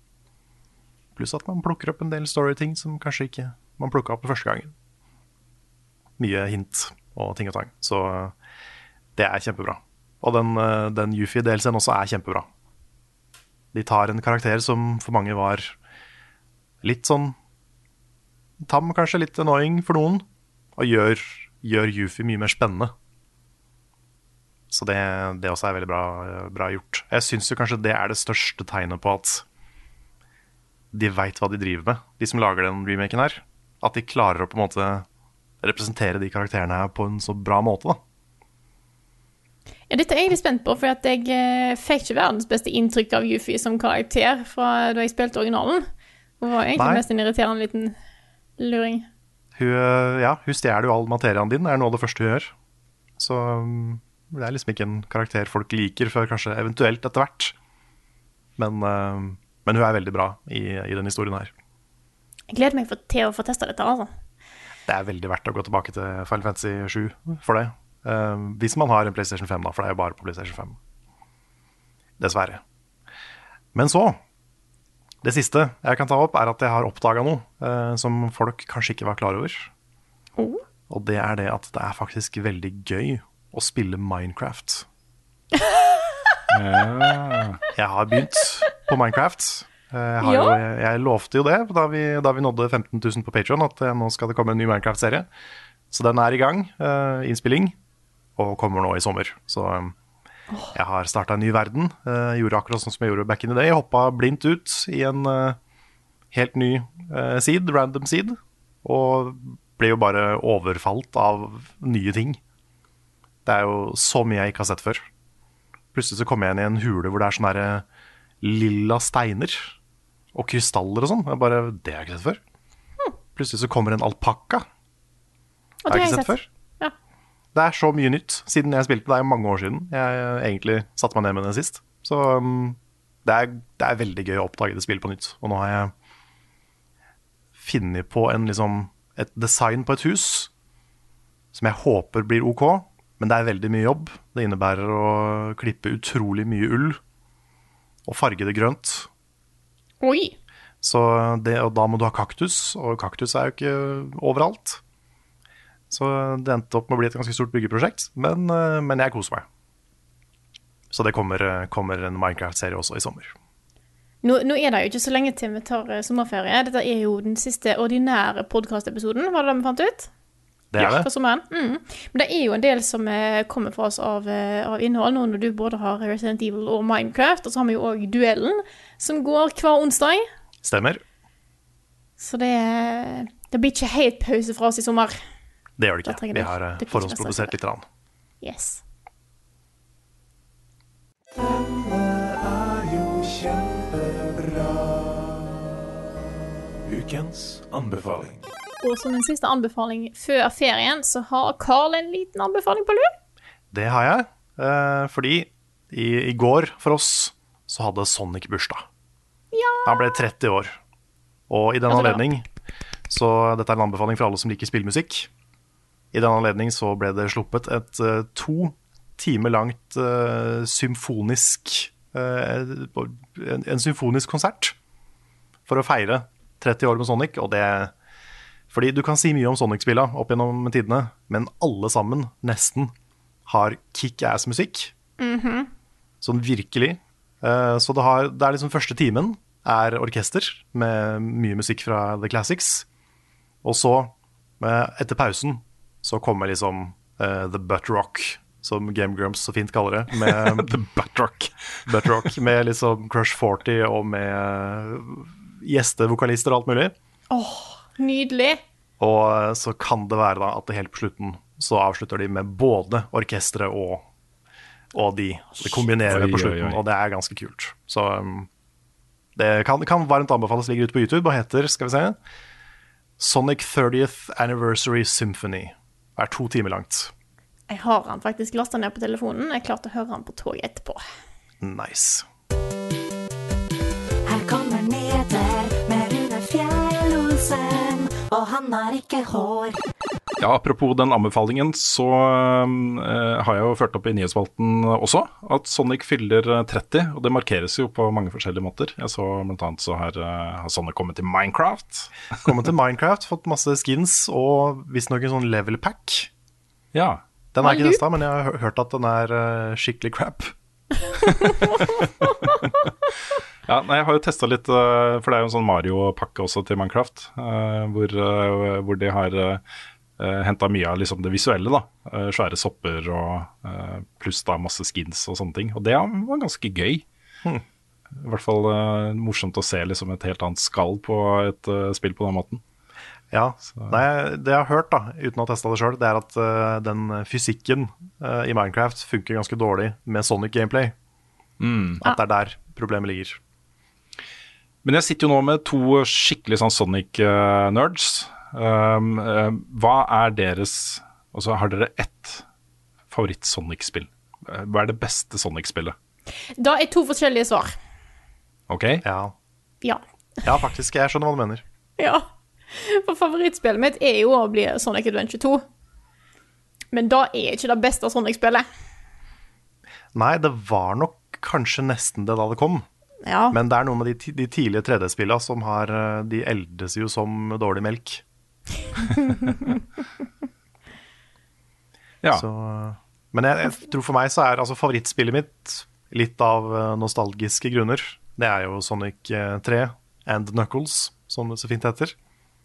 Pluss at man plukker opp en del story-ting som kanskje ikke man plukka opp første gangen. Mye hint og ting og tang. Så eh, det er kjempebra. Og den, eh, den Yufi-delscenen også er kjempebra. De tar en karakter som for mange var litt sånn tam, kanskje, litt annoying for noen, og gjør, gjør Yufi mye mer spennende. Så det, det også er veldig bra, bra gjort. Jeg syns kanskje det er det største tegnet på at de veit hva de driver med, de som lager den remaken her. At de klarer å på en måte representere de karakterene her på en så bra måte, da. Ja, dette er jeg litt spent på, for at jeg eh, fikk ikke verdens beste inntrykk av Yuffie som karakter fra da jeg spilte originalen. Hun var egentlig Nei. mest en irriterende liten luring. Hun, ja, hun stjeler jo all materiaen din, er noe av det første hun gjør. Så um, det er liksom ikke en karakter folk liker før kanskje eventuelt etter hvert. Men, øh, men hun er veldig bra i, i den historien her. Jeg gleder meg for, til å få testa dette, altså. Det er veldig verdt å gå tilbake til Final Fantasy 7 for det. Uh, hvis man har en PlayStation 5, da, for det er jo bare på PlayStation 5. Dessverre. Men så Det siste jeg kan ta opp, er at jeg har oppdaga noe uh, som folk kanskje ikke var klar over. Oh. Og det er det at det er faktisk veldig gøy å spille Minecraft. [LAUGHS] Jeg har begynt på Minecraft. Jeg, har Ja. jo, jeg, jeg lovte jo det da vi, da vi nådde 15 000 på Patreon at eh, nå skal det komme en ny Minecraft-serie. Så den er i gang, eh, innspilling, og kommer nå i sommer. Så eh, jeg har starta en ny verden. eh, gjorde akkurat sånn som jeg gjorde back in the day. Hoppa blindt ut i en eh, helt ny eh, seed, random seed, og ble jo bare overfalt av nye ting. Det er jo så mye jeg ikke har sett før. Plutselig så kommer jeg inn i en hule hvor det er sånne der, eh, lilla steiner og krystaller og sånn. Jeg bare, Det har jeg ikke sett før. Plutselig så kommer en alpakka. Det Har jeg ikke sett før. Ja. Det er så mye nytt siden jeg spilte. Det er mange år siden jeg eh, egentlig satte meg ned med det sist. Så um, det, er, det er veldig gøy å oppdage det spillet på nytt. Og nå har jeg funnet på en, liksom, et design på et hus som jeg håper blir OK, men det er veldig mye jobb. Det innebærer å klippe utrolig mye ull og farge det grønt. Oi! Så det, og da må du ha kaktus, og kaktus er jo ikke overalt. Så det endte opp med å bli et ganske stort byggeprosjekt, men, eh, men jeg koser meg. Så det kommer, eh, kommer en Minecraft-serie også i sommer. Nå, nå er det jo ikke så lenge til vi tar eh, sommerferie. Dette er jo den siste ordinære podkastepisoden, var det det vi fant ut? Det er For sommeren. Mm. Men det er jo en del som eh, kommer fra oss av, eh, av innhold, nå når du både har Resident Evil og Minecraft. Og så har vi jo òg Duellen, som går hver onsdag. Stemmer. Så det, det blir ikke helt pause fra oss i sommer. Det gjør det ikke. Vi har forhåndsprodusert det blir Yes. forhåndsprodusert er litt. kjempebra. Yes. Ukens anbefaling. Og som en siste anbefaling før ferien, så har Carl en liten anbefaling på lur. Det har jeg, eh, fordi i, i går for oss så hadde Sonic bursdag. Ja. Han ble 30 år. Og i den anledning Så dette er en anbefaling for alle som liker spillmusikk. I den anledning så ble det sluppet et uh, to timer langt uh, symfonisk uh, en, en symfonisk konsert for å feire 30 år med Sonic, og det Fordi du kan si mye om Sonic-spilla opp gjennom tidene, men alle sammen, nesten, har kickass-musikk. Sånn virkelig. Eh, Så det, har, det er liksom første timen er orkester med mye musikk fra The Classics. Og så, eh, etter pausen, så kommer liksom eh, The Butt Rock, som Game Grumps så fint kaller det. Med [LAUGHS] The Buttrock. [LAUGHS] Butt Rock, med liksom Crush 40 og med gjestevokalister og alt mulig. Nydelig. Og så kan det være da at det helt på slutten så avslutter de med både orkesteret og, og de. Det kombinerer det på slutten, oi. og det er ganske kult. Så um, det kan, kan varmt anbefales. Ligger ute på YouTube og heter, skal vi se Sonic 30th Anniversary Symphony. Det er to timer langt. Jeg har han faktisk lasta ned på telefonen. Jeg klarte å høre han på toget etterpå. Nice. Og han har ikke hår. Ja, Apropos den anbefalingen, så eh, har jeg jo ført opp i nyhetsspalten også at Sonic fyller eh, 30, og det markeres jo på mange forskjellige måter. Jeg så blant annet så har, eh, har Sonic kommet til Minecraft. [LAUGHS] Kommet til Minecraft, fått masse skins og visstnok en sånn level pack. Ja. Den er ikke testa, men jeg har hørt at den er eh, skikkelig crap. [LAUGHS] [LAUGHS] Ja, nei, Jeg har jo testa litt, eh, for det er jo en sånn Mario-pakke også til Minecraft. eh, hvor, eh, hvor de har uh, henta mye av liksom det visuelle. da, Svære sopper og pluss da masse skins og sånne ting. Og det var ganske gøy. Hmm. I hvert fall morsomt å se liksom et helt annet skall på et spill på den måten. Ja, Nei, Det jeg har hørt, da, uten å ha testa det sjøl, det er at den fysikken i Minecraft funker ganske dårlig med Sonic gameplay. At det er der problemet ligger. Men jeg sitter jo nå med to skikkelig sånn Sonic-nerds. Um, eh, hva er deres Altså, har dere ett favoritt-Sonic-spill? Eh, Hva er det beste Sonic-spillet? Da er to forskjellige svar. OK? Ja. Ja. ja, faktisk. Jeg skjønner hva du mener. [LAUGHS] Ja. For favorittspillet mitt er jo å bli Sonic Adventure 2. Men da er ikke det beste Sonic-spillet. Nei, det var nok kanskje nesten det da det kom. Ja. Men det er noe med de, de tidlige 3D-spillene som har eh, De eldes jo som dårlig melk. [LAUGHS] Ja. Så, men jeg, jeg tror for meg så er altså favorittspillet mitt litt av eh, nostalgiske grunner Det er jo Sonic eh, 3 and Knuckles, som det så fint heter.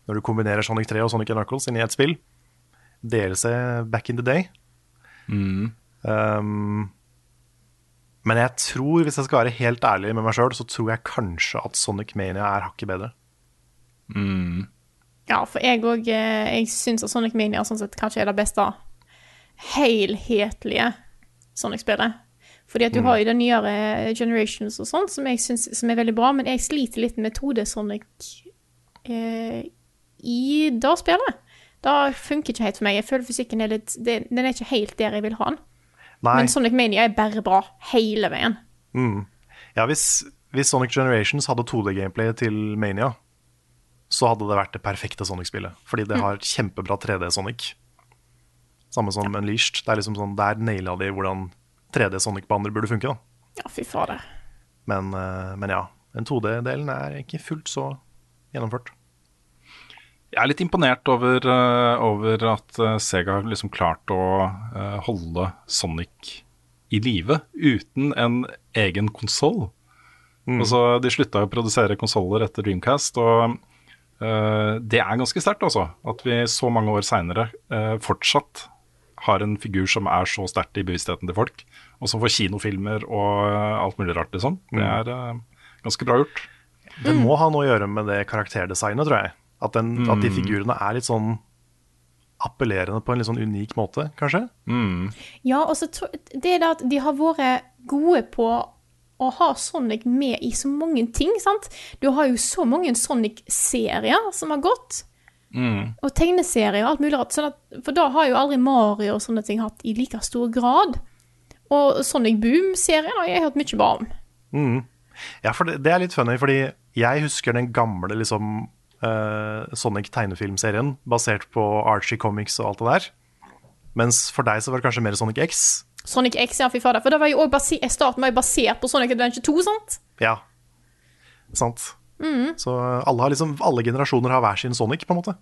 Når du kombinerer Sonic 3 og Sonic and Knuckles inn i ett spill. DLC back in the day. Um, men jeg tror, hvis jeg skal være helt ærlig med meg sjøl, så tror jeg kanskje at Sonic Mania er hakket bedre. Ja, for jeg òg Jeg syns at Sonic Mania sånn sett kanskje er det beste helhetlige Sonic-spillet. Fordi at du har jo den nyere Generations og sånt, som jeg synes som er veldig bra, men jeg sliter litt med 2D-Sonic eh, i det spillet. Det funker ikke helt for meg. Jeg føler fysikken er litt det, Den er ikke helt der jeg vil ha den. Nei, Men Sonic Mania er bare bra hele veien. ja, hvis, hvis Sonic Generations hadde 2D-gameplay til Mania, så hadde det vært det perfekte Sonic-spillet. Fordi det har kjempebra 3D-Sonic. Samme som Unleashed. Det er liksom sånn, Der naila de hvordan 3D-Sonic-baner burde funke. da. Ja, fy fader. Men, eh, men ja, den 2D-delen er ikke fullt så gjennomført. Jeg er litt imponert over, eh, over at eh, Sega har liksom klart å eh, holde Sonic i live uten en egen konsoll. Altså, de slutta å produsere konsoller etter Dreamcast, og uh, det er ganske sterkt, altså. At vi så mange år seinere fortsatt har en figur som er så sterkt i bevisstheten til folk, og som får kinofilmer og uh, alt mulig rart, liksom. Det er eh, ganske bra gjort. Det må ha noe å gjøre med det karakterdesignet, tror jeg. At, den, at de figurene er litt sånn appellerende på en litt sånn unik måte, kanskje. Ja, og så det er det at de har vært gode på å ha Sonic med i så mange ting, sant? Du har jo så mange Sonic-serier som har gått. Og tegneserier og alt mulig rart. Sånn at, for da har jo aldri Mario og sånne ting hatt i like stor grad. Og Sonic Boom-serien har jeg hørt mye bra om. Ja, for det, det er litt funny, fordi jeg husker den gamle liksom eh, Sonic tegnefilmserien basert på Archie Comics og alt det der. Mens for deg så var det kanskje mer Sonic X. Sonic X, ja, fy fader. For da var jo også starten var jo basert på Sonic Adventure 2, sant? Ja. Sant. Så alle, har liksom, alle generasjoner har hver sin Sonic, på en måte.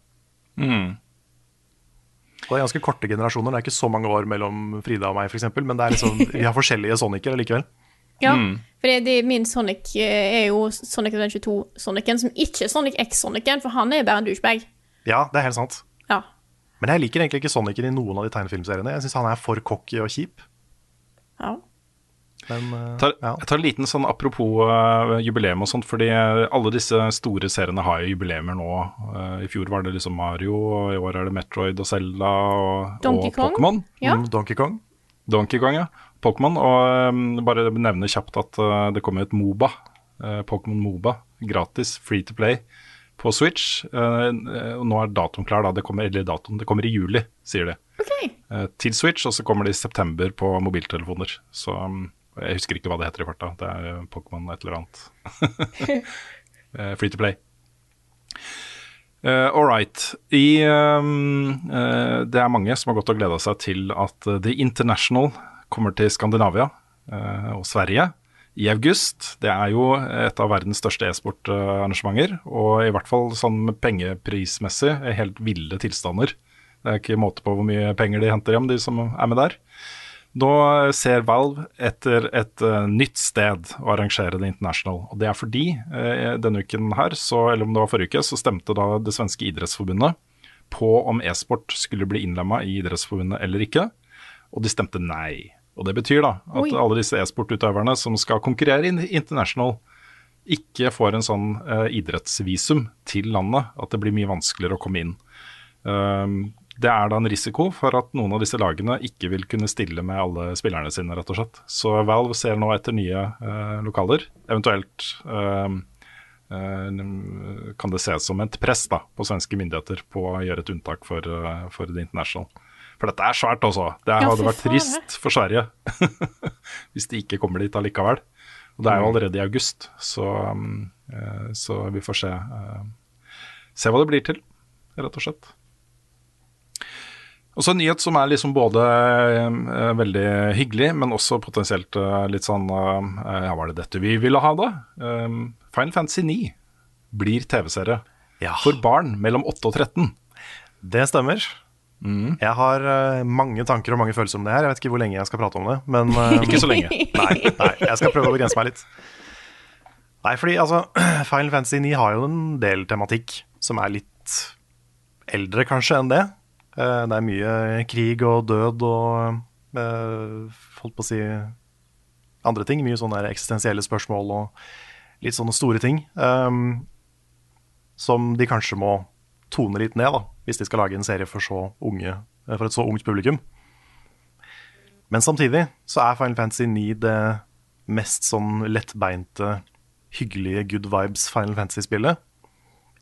Og det er ganske korte generasjoner. Det er ikke så mange år mellom Frida og meg, f.eks. Men det er liksom, [LAUGHS] vi har forskjellige Sonicer likevel. Ja, for det, det, min Sonic eh, er jo Sonic Adventure 2-Sonicen, som ikke er Sonic X-Sonicen, for han er bare en douchebag. Ja, det er helt sant. Ja. Men jeg liker egentlig ikke Sonicen i noen av de tegnefilmseriene. Jeg syns han er for cocky og kjip. ja. Men uh, tar, ja. Jeg tar en liten sånn apropos uh, jubileum og sånt, fordi alle disse store seriene har jo jubileumer nå. Uh, I fjor var det liksom Mario, og i år er det Metroid og Zelda og, Donkey og Pokémon. Ja. Mm, Donkey Kong. Donkey Kong, ja. Pokémon. Og um, bare nevne kjapt at uh, det kommer et Moba, uh, Pokémon Moba, gratis, free to play, på Switch. Uh, og nå er datoen klar, da. Det kommer, eller datoen, det kommer i juli, sier de. Okay. Eh, til Switch, og så kommer det i september på mobiltelefoner. Så um, jeg husker ikke hva det heter i farta. Det er eh, Pokémon et eller annet. [LAUGHS] Free to play. Uh, All right. I, um, eh, det er mange som har gått og gleda seg til at The International kommer til Skandinavia eh, og Sverige i august. Det er jo et av verdens største e-sportarrangementer, og i hvert fall sånn pengeprismessig er helt ville tilstander. Det er ikke måte på hvor mye penger de henter hjem, de som er med der. Nå ser Valve etter et eh, nytt sted å arrangere The International. Og det er fordi eh, denne uken her, så, eller om det var forrige uke, så stemte da det svenske idrettsforbundet på om e-sport skulle bli innlemma i idrettsforbundet eller ikke. Og de stemte nei. Og det betyr da at Oi. alle disse e-sportutøverne som skal konkurrere International, ikke får en sånn uh, idrettsvisum til landet. At det blir mye vanskeligere å komme inn. Um, det er da en risiko for at noen av disse lagene ikke vil kunne stille med alle spillerne sine, rett og slett. Så Valve ser nå etter nye uh, lokaler. Eventuelt uh, kan det ses som et press da, på svenske myndigheter på å gjøre et unntak for, for The International. For dette er svært, altså. Det Ja, hadde vært trist for Sverige [LAUGHS] hvis de ikke kommer dit allikevel. Og det er jo allerede i august, så, um, eh, så vi får se, eh, se hva det blir til, rett og slett. Og så en nyhet som er liksom både eh, veldig hyggelig, men også potensielt eh, litt sånn eh, Ja, var det dette vi ville ha, da? Um, Final Fantasy 9 blir TV-serie Ja, for barn mellom 8 og 13. det stemmer. Jeg har uh, mange tanker og mange følelser om det her. Jeg vet ikke hvor lenge jeg skal prate om det. Men uh, [LAUGHS] Ikke så lenge. Nei, nei, jeg skal prøve å begrense meg litt. Nei, fordi altså, [CLEARS THROAT] Final Fantasy 9 har jo en del tematikk som er litt eldre kanskje enn det. Uh, Det er mye krig og død og holdt på å si andre ting. Mye sånne eksistensielle spørsmål og litt sånne store ting. Um, som de kanskje må tone litt ned, da, hvis de skal lage en serie for, unge, eh, for et så ungt publikum. Men samtidig så er Final Fantasy 9 det mest sånn lettbeinte, hyggelige good vibes Final Fantasy-spillet.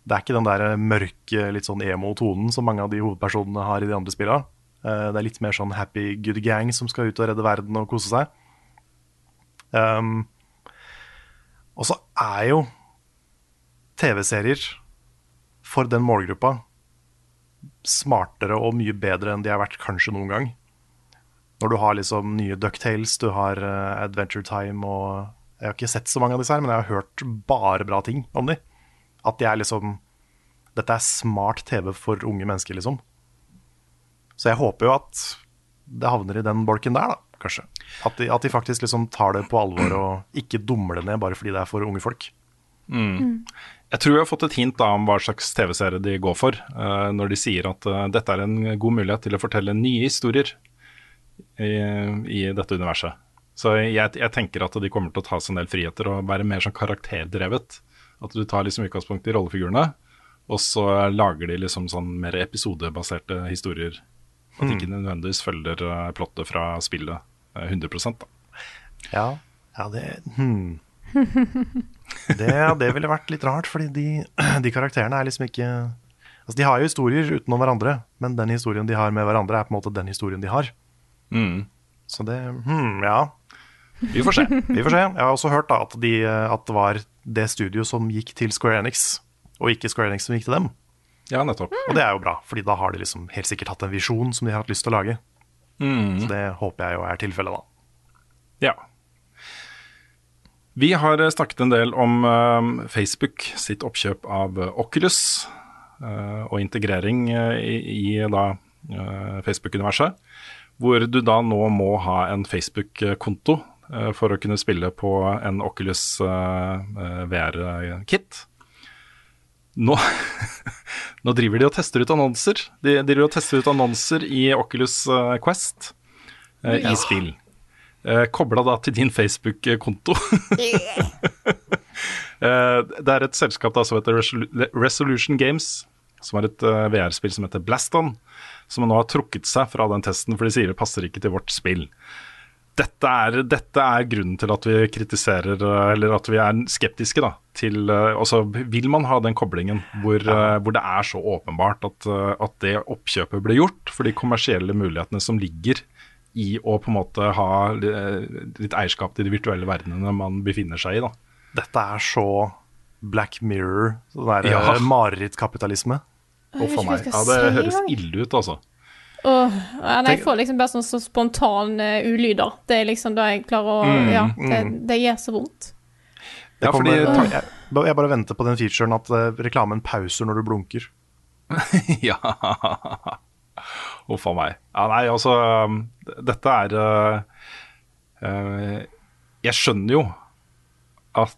Det er ikke den der mørke, litt sånn emo-tonen som mange av de hovedpersonene har i de andre spillene. Eh, Det er litt mer sånn happy good gang som skal ut og redde verden og kose seg. Um, og så er jo TV-serier for den målgruppa smartere og mye bedre enn de har vært kanskje noen gang. Når du har liksom nye Ducktales, du har uh, Adventure Time og Jeg har ikke sett så mange av disse her, men jeg har hørt bare bra ting om de. At de er liksom Dette er smart TV for unge mennesker, liksom. Så jeg håper jo at det havner i den bolken der, da, kanskje. At de, at de faktisk liksom tar det på alvor og ikke dummer det ned bare fordi det er for unge folk. Jeg tror jeg har fått et hint da om hva slags TV-serie de går for, uh, når de sier at uh, dette er en god mulighet til å fortelle nye historier i, i dette universet. Så jeg, jeg tenker at de kommer til å ta seg en del friheter og være mer sånn karakterdrevet. At du tar liksom utgangspunkt i rollefigurene, og så lager de liksom sånn mer episodebaserte historier. At de ikke nødvendigvis følger eh, plottet fra spillet eh, 100 da. Ja, ja det hmm. [LAUGHS] det, det ville vært litt rart, fordi de, [CLEARS THROAT] de karakterene er liksom ikke Altså, De har jo historier utenom hverandre, men den historien de har med hverandre, er på en måte den historien de har. Mm. Så det hmm, Ja, Vi får se. vi får se. Jeg har også hørt da at, de, at det var det studio som gikk til Square Enix, og ikke Square Enix som gikk til dem. Ja, nettopp. Og det er jo bra, fordi da har de liksom helt sikkert hatt en visjon som de har hatt lyst til å lage. Mm. Så det håper jeg jo er tilfellet, da. Ja. Vi har eh, snakket en del om eh, Facebook sitt oppkjøp av eh, Oculus og integrering i, da Facebook-universet. Hvor du da nå må ha en Facebook-konto for å kunne spille på en Oculus VR-kit. Nå, [LAUGHS] nå driver de og tester ut annonser. De, driver og tester ut annonser i Oculus Quest i spill. Uh, Kobla da til din Facebook-konto. [LAUGHS] Eh, det er et selskap da som heter Resolu Resolution Games, som har et uh, VR-spill som heter Blaston, som nå har trukket seg fra den testen, for de sier det passer ikke til vårt spill. Dette er, dette er grunnen til at vi kritiserer, eh, eller at vi er skeptiske da, til eh, Altså, vil man ha den koblingen hvor, eh, hvor det er så åpenbart at, eh, at det oppkjøpet ble gjort for de kommersielle mulighetene som ligger i å på en måte ha litt eierskap til de virtuelle verdenene man befinner seg i. da. Dette er så Black Mirror, sånn der Ja. eh, marerittkapitalisme. Huff a meg. Ja, det si høres ille ut, altså. Oh, ja, nei, jeg får liksom bare sånn så spontane uh, ulyder. Det er liksom da jeg klarer å Mm, Ja, det, det gjør så vondt. Ja, kommer, fordi- jeg, jeg bare venter på den featuren at uh, reklamen pauser når du blunker. [LAUGHS] ja. Uff a meg. Ja, nei, altså Dette er uh, Jeg skjønner jo at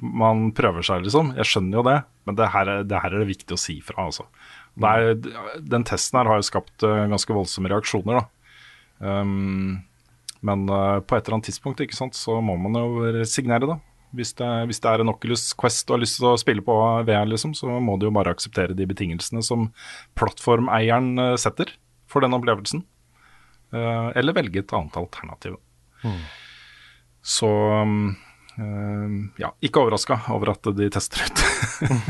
man prøver seg, liksom. Jeg skjønner jo det. Men det her, er- det her er det viktig å si fra, altså. Er, den testen her har jo skapt uh, ganske voldsomme reaksjoner, da. Um, men uh, på et eller annet tidspunkt ikke sant, så må man jo resignere, da. Hvis det, hvis det er en Oculus Quest du har lyst til å spille på VR, liksom, så må du jo bare akseptere de betingelsene som plattformeieren setter for den opplevelsen. Uh, eller velge et annet alternativ. Så um, uh, ja, ikke overraska over at de tester ut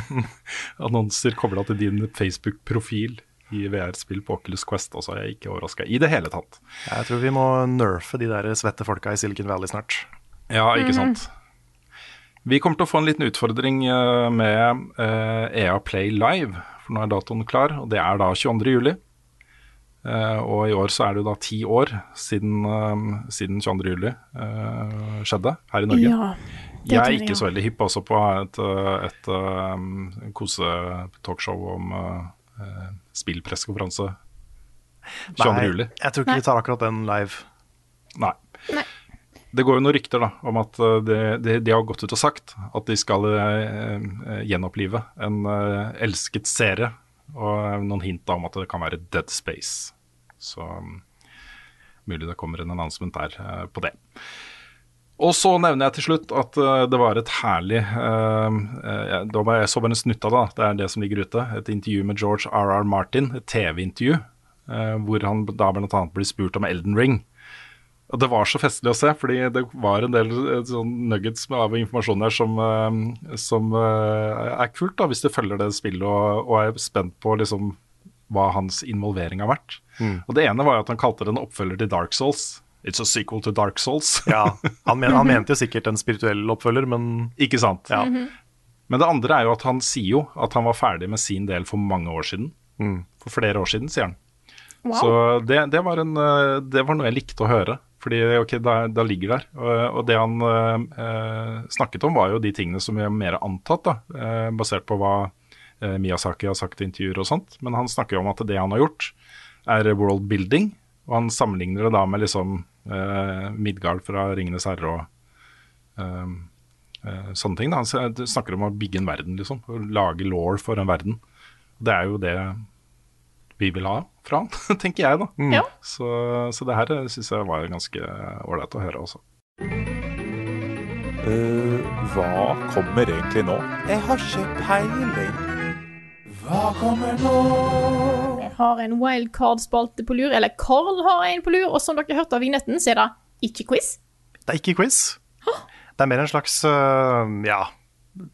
[LAUGHS] annonser kobla til din Facebook-profil i VR-spill på Oculus Quest. Altså, jeg er ikke overraska i det hele tatt. Jeg tror vi må nerfe de der svette folka i Silicon Valley snart. Ja, ikke sant. Vi kommer til å få en liten utfordring eh, med eh, EA Play Live, for nå er datoen klar, og det er da 22. Eh, og i år så er det jo da ti år siden, eh, siden 22. juli eh, skjedde her i Norge. Ja. Jeg er ikke så veldig hypp også på et, et um, kose-talkshow om uh, spillpressekonferanse 22. Nei, juli. jeg tror ikke vi tar akkurat den live. Nei. Nei. Det går jo noen rykter da, om at de, de, de har gått ut og sagt at de skal uh, gjenopplive en uh, elsket serie, og noen hint da om at det kan være Dead Space. Så mm, mulig det kommer en announcement der eh, på det. Og så nevner jeg til slutt at eh, det var et herlig uh, eh, Da var jeg så bare en snutt av det, det er det som ligger ute. Et intervju med George R.R. Martin, et TV-intervju, uh, hvor han da bl.a. blir spurt om Elden Ring. Og Det var så festlig å se, fordi det var en del sånn nuggets av informasjon der som, som er kult, da, hvis du følger det spillet og, og er spent på liksom hva hans involvering har vært. Og Det ene var jo at han kalte det en oppfølger til Dark Souls. It's a sequel to Dark Souls. [LAUGHS] Ja, han, men, han [LAUGHS] mente jo sikkert en spirituell oppfølger, men Ikke sant? ja. Men det andre er jo at han sier jo at han var ferdig med sin del for mange år siden. For flere år siden, sier han. Wow. Så det, det, var en, eh, det var noe jeg likte å høre. Fordi ok, da, da ligger der. Og, og det han eh, snakket om, var jo de tingene som vi har mer antatt, da, eh, basert på hva eh, Miyazaki har sagt i intervjuer og sånt. Men han snakker jo om at det han har gjort, er world building. Og han sammenligner det da med liksom eh, Midgard fra 'Ringenes herre' og eh, eh, sånne ting. Da. Han snakker om å bygge en verden, liksom. Å lage law for en verden. Det er jo det vi vil ha fra han, [LAUGHS] tenker jeg, da. Ja. Så, så det her syns jeg var ganske ålreit å høre også. Uh, hva kommer egentlig nå? Jeg har ikke peiling. Hva kommer nå? Jeg har en wildcard-spalte på lur, eller Carl har en på lur, og som dere hørte av vignetten, så er det ikke quiz. det er ikke quiz. Det er mer en slags, øh, ja,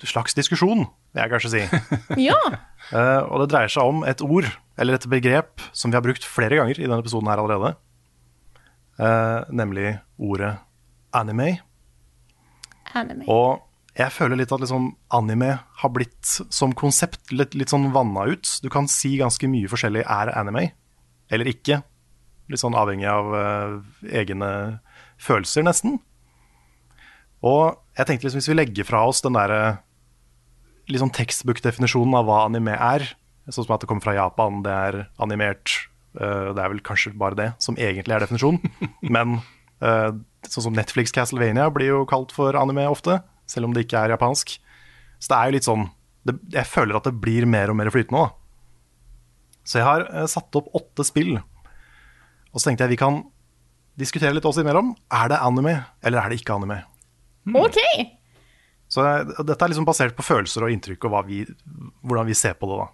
slags diskusjon, vil jeg kanskje si. [LAUGHS] Ja. Uh, og det dreier seg om et ord, eller et begrep, som vi har brukt flere ganger i denne episoden her allerede. Uh, nemlig ordet anime. Anime. Og jeg føler litt at liksom anime har blitt som konsept litt, litt sånn vanna ut. Du kan si ganske mye forskjellig er anime, eller ikke. Litt sånn avhengig av uh, egne følelser, nesten. Og jeg tenkte liksom hvis vi legger fra oss den derre liksom sånn tekstbook-definisjonen av hva anime er, sånn som at det kommer fra Japan, det er animert, uh, det er vel kanskje bare det som egentlig er definisjonen, [LAUGHS] men uh, sånn som Netflix Castlevania blir jo kalt for anime ofte, selv om det ikke er japansk. Så det er jo litt sånn, det, jeg føler at det blir mer og mer flytende òg. Så jeg har eh, satt opp åtte spill, og så tenkte jeg vi kan diskutere litt oss imellom. Er det anime, eller er det ikke anime? OK. Så dette er liksom basert på følelser og inntrykk og hva vi, hvordan vi ser på det. da.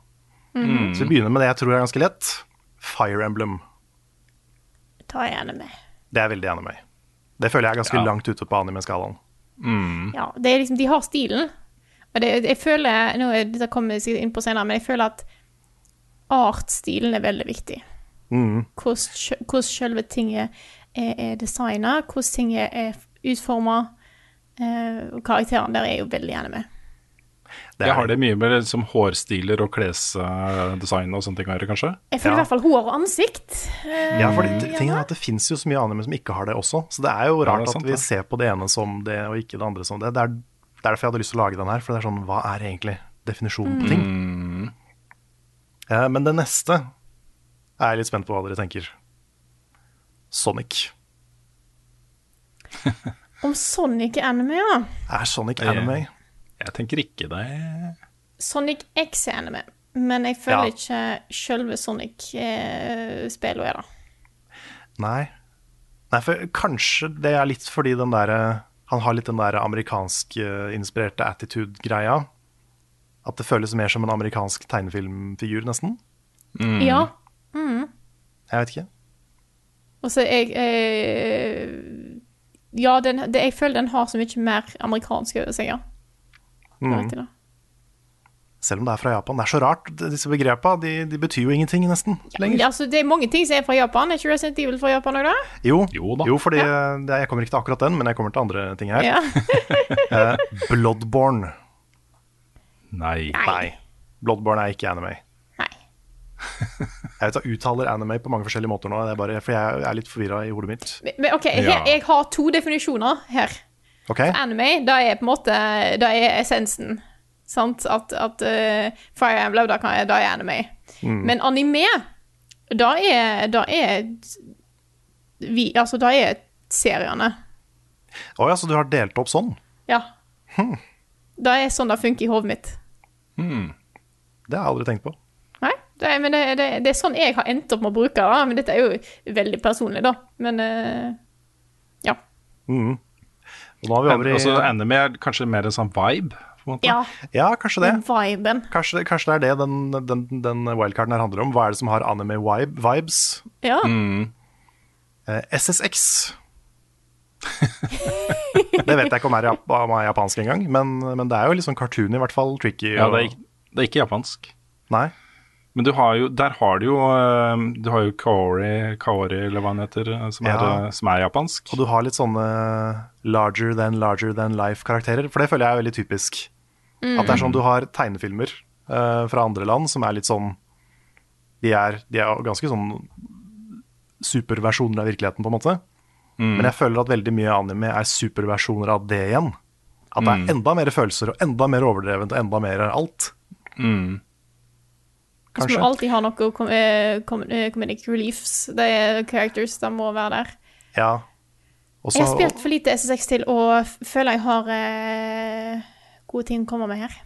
Så vi begynner med det jeg tror er ganske lett. Fire Emblem. Ta jeg anime. Det er veldig anime. Det føler jeg er ganske Ja. langt ute på anime-skalaen. Ja, det er liksom, de har stilen. Og det, jeg føler, nå er, dette kommer jeg inn på senere, men jeg føler at artstilen er veldig viktig. Mm. Hvordan, hvordan selve tinget er, er designet, hvordan tinget er utformet, eh, og der er jo veldig anime. Det Jeg er har det mye med liksom hårstiler og klesdesign og sånne ting å gjøre, kanskje? Jeg føler Ja. i hvert fall hår og ansikt. Eh, Ja, for det, tingen er det fins jo så mye anime som ikke har det også. Så det er jo rart ja, er sant, at vi ser på det ene som det, og ikke det andre som det. Det er er derfor jeg hadde lyst til å lage den her. For det er sånn, hva er egentlig definisjonen på ting? Mm. Eh, men det neste er jeg litt spent på hva dere tenker. Sonic. Om Sonic anime, ja. Er Sonic anime? Jeg tenker ikke det. Sonic X er anime, men jeg føler Ja. ikke sjølve Sonic-spillet er det. Nei. Nei, for kanskje det er litt fordi den der, han har litt den der amerikansk-inspirerte attitude-greia. At det føles mer som en amerikansk tegnefilmfigur, nesten. Ja. Jeg vet ikke. Og så jeg eh, Ja, den, det, jeg føler den har så mye mer amerikansk over seg, ja. Det riktig, da. Selv om det er fra Japan. Det er så rart. Disse begrepene. de, de betyr jo ingenting, nesten. Ja, lenger. det, altså, det er mange ting som er fra Japan. Er ikke Resident Evil fra Japan òg, da? Jo, Jo da. jo fordi det, jeg kommer ikke til akkurat den, men jeg kommer til andre ting her. Ja. [LAUGHS] Eh, Bloodborne. Nei. Nei. Bloodborne er ikke anime. Nei. [LAUGHS] Jeg vet jeg uttaler anime på mange forskjellige måter nå, det er bare, for jeg er litt forvirra i hodet mitt. Men, men OK, her, jeg har to definisjoner her. Ok? Anime, det er på en måte Det er essensen. Sant? At, at uh, Fire Emblem, det, er anime. Men anime, det er Det er vi, Altså, det er seriene. Å ja, så du har delt opp sånn? Ja. Det er sånn det funker i hodet mitt. Det har jeg aldri tenkt på. Nei, det, er- men det, det, det er sånn jeg har endt opp med å bruke det. Men dette er jo veldig personlig, da. Men uh, ja. Og nå har vi over i Altså, anime er kanskje mer en sånn vibe, på en måte. Ja, Ja, kanskje det. viben. Kanskje, kanskje det er det den, den, den wildcarden her handler om. Hva er det som har anime-vibes? Ja. Eh, SSX. [LAUGHS] det vet jeg ikke om er, jap om er japansk engang, men, men det er jo litt sånn cartoon, i hvert fall. Tricky. Ja, og- det er, ikke- det er ikke japansk. Nei. Men du har jo, der har du jo eh, Du har jo Kaori, Kaori eller hva han heter, eh, som, er, Ja. eh, som er japansk. Og du har litt sånne larger than larger than life-karakterer, for det føler jeg er veldig typisk. At det er sånn du har tegnefilmer uh, fra andre land som er litt sånn De er, de er ganske sånn superversjoner av virkeligheten, på en måte. Men jeg føler at veldig mye anime er superversjoner av det igjen. At det er enda mer følelser og enda mer overdrevent og enda mer alt. Mm. Så må Kanskje. du alltid ha noe com eh, com eh, comedic reliefs. Det er characters, de må være der. Ja. Også, Jeg har spilt for lite SSX til og føler jeg har eh, gode ting å komme med her.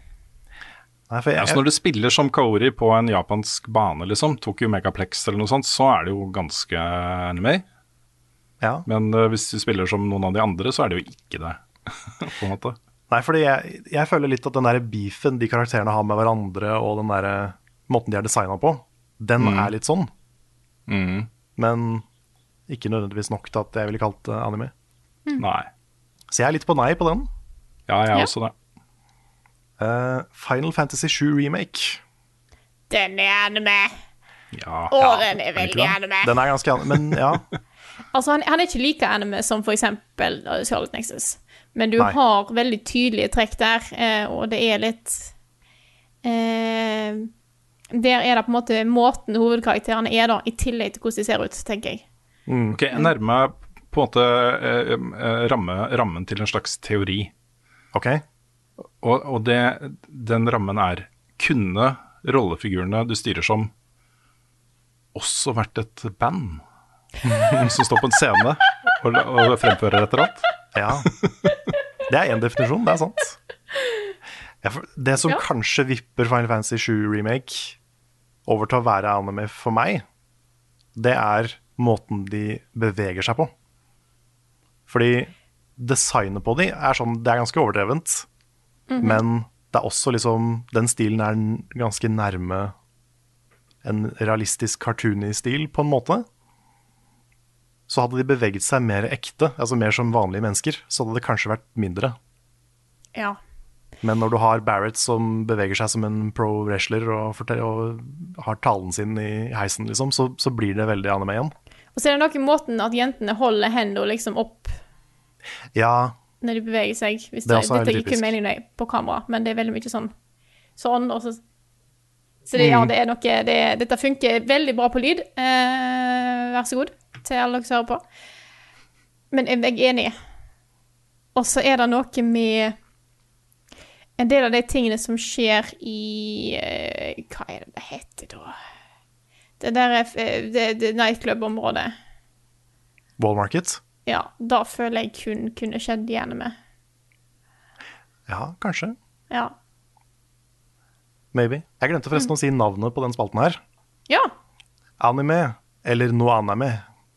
Nei, for jeg, Altså når du spiller som Kaori på en japansk bane, liksom, Tokyo Megaplex eller noe sånt, så er det jo ganske anime. ja. Men uh, hvis du spiller som noen av de andre, så er det jo ikke det. [LAUGHS] på en måte. Nei, fordi jeg, jeg føler litt at den der beefen de karakterene har med hverandre, og den der måten de er designa på, den er litt sånn. Mm. Men ikke nødvendigvis nok til at jeg ville kalt det anime. Nei. Så jeg er litt på nei på den. Ja, jeg er Ja. også det. Uh, Final Fantasy 7 Remake. Den er anime! Ja. Å, den er veldig anime. Den er ganske anime, men ja. [LAUGHS] Altså, han, han er ikke like anime som for eksempel Charlotte Nexus. Men du Nei. har veldig tydelige trekk der, eh, og det er litt eh, Der er det på en måte måten hovedkarakterene er, da, i tillegg til hvordan de ser ut, tenker jeg. Ok, jeg nærmer meg på en måte eh, eh, ramme, rammen til en slags teori. Ok. Og, og det, den rammen er Kunne rollefigurene du styrer som, også vært et band? [LAUGHS] som står på en scene og, og fremfører et eller annet? Ja. Det er én definisjon, det er sant. [LAUGHS] Det som Ja. kanskje vipper Final Fantasy 7 Remake over til å være anime for meg, det er måten de beveger seg på. Fordi designet på de er sånn Det er ganske overdrevent, men det er også liksom Den stilen er ganske nærme en realistisk cartoony stil, på en måte. Så hadde de beveget seg mer ekte, altså mer som vanlige mennesker, så hadde det kanskje vært mindre. Ja. Men når du har Barrett som beveger seg som en pro-wrestler og, og har talen sin i heisen, liksom, så, så blir det veldig anime igjen. Og så er det noe i måten at jentene holder hendene liksom opp Ja, når de beveger seg. Hvis Det det, dette er ikke typisk. meningen på kamera, men det er veldig mye sånn sånn, og så Så det, ja, Mm. det er noe det, Dette funker veldig bra på lyd. Eh, vær så god til alle dere som hører på. Men jeg jeg er enig. Og så er det noe med en del av de tingene som skjer i eh, Hva er det det heter, da? Det der er eh, det, det nightclub-området. Wall Market. Ja, da føler jeg kun kunne skjedd i anime. Ja, kanskje. Ja. Maybe. Jeg glemte forresten å si navnet på den spalten her. Ja. Anime, eller no anime.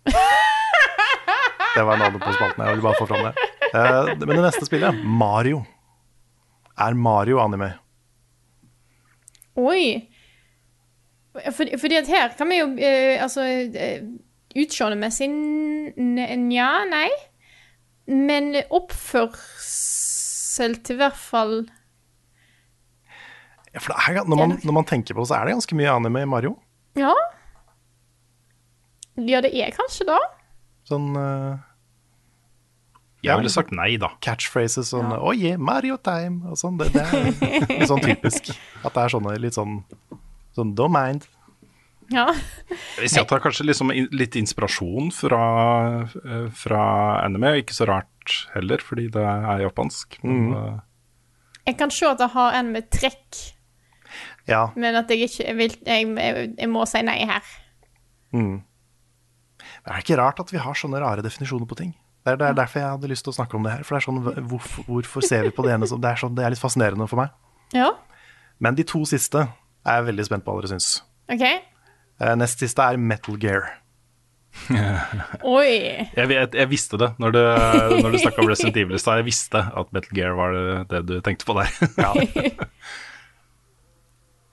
[LAUGHS] Det var navnet på spalten. Jeg ville bare få fram det. Eh, Men det neste spillet, Mario. Er Mario anime? Oi. For, fordi at her kan vi jo eh, Altså eh, Utseendet-messig nja, nei. Men oppførsel til hvert fall Ja, for det er, når, man, når man tenker på det, så er det ganske mye anime i Mario. Ja. Ja, det er kanskje det. Sånn eh, Jeg ville sagt nei, da. catchphrases sånn Oh yeah, Mario time! Og sånn. Det, det er [LAUGHS] litt sånn typisk. At det er sånne litt sånn Sånn don't mind. Ja. Jeg vil si at det er kanskje liksom litt inspirasjon fra, eh, fra anime. Ikke så rart heller, fordi det er japansk. Men, mm. Jeg kan se at det har en med trekk, Ja. men at jeg ikke jeg, vil, jeg, jeg, jeg må si nei her. Men er det ikke rart at vi har sånne rare definisjoner på ting? Det er, det er derfor jeg hadde lyst til å snakke om det her. For det er sånn, hvorfor, hvorfor ser vi på det ene som Det er, sånn, det er litt fascinerende for meg. Ja, Men de to siste er jeg veldig spent på hva dere syns. OK. Eh, Nest siste er Metal Gear. [LAUGHS] Oi. Jeg, vet, jeg visste det når du, når du snakka om Resident Evil i stad. Jeg visste at Metal Gear var det, det du tenkte på der. [LAUGHS] [LAUGHS]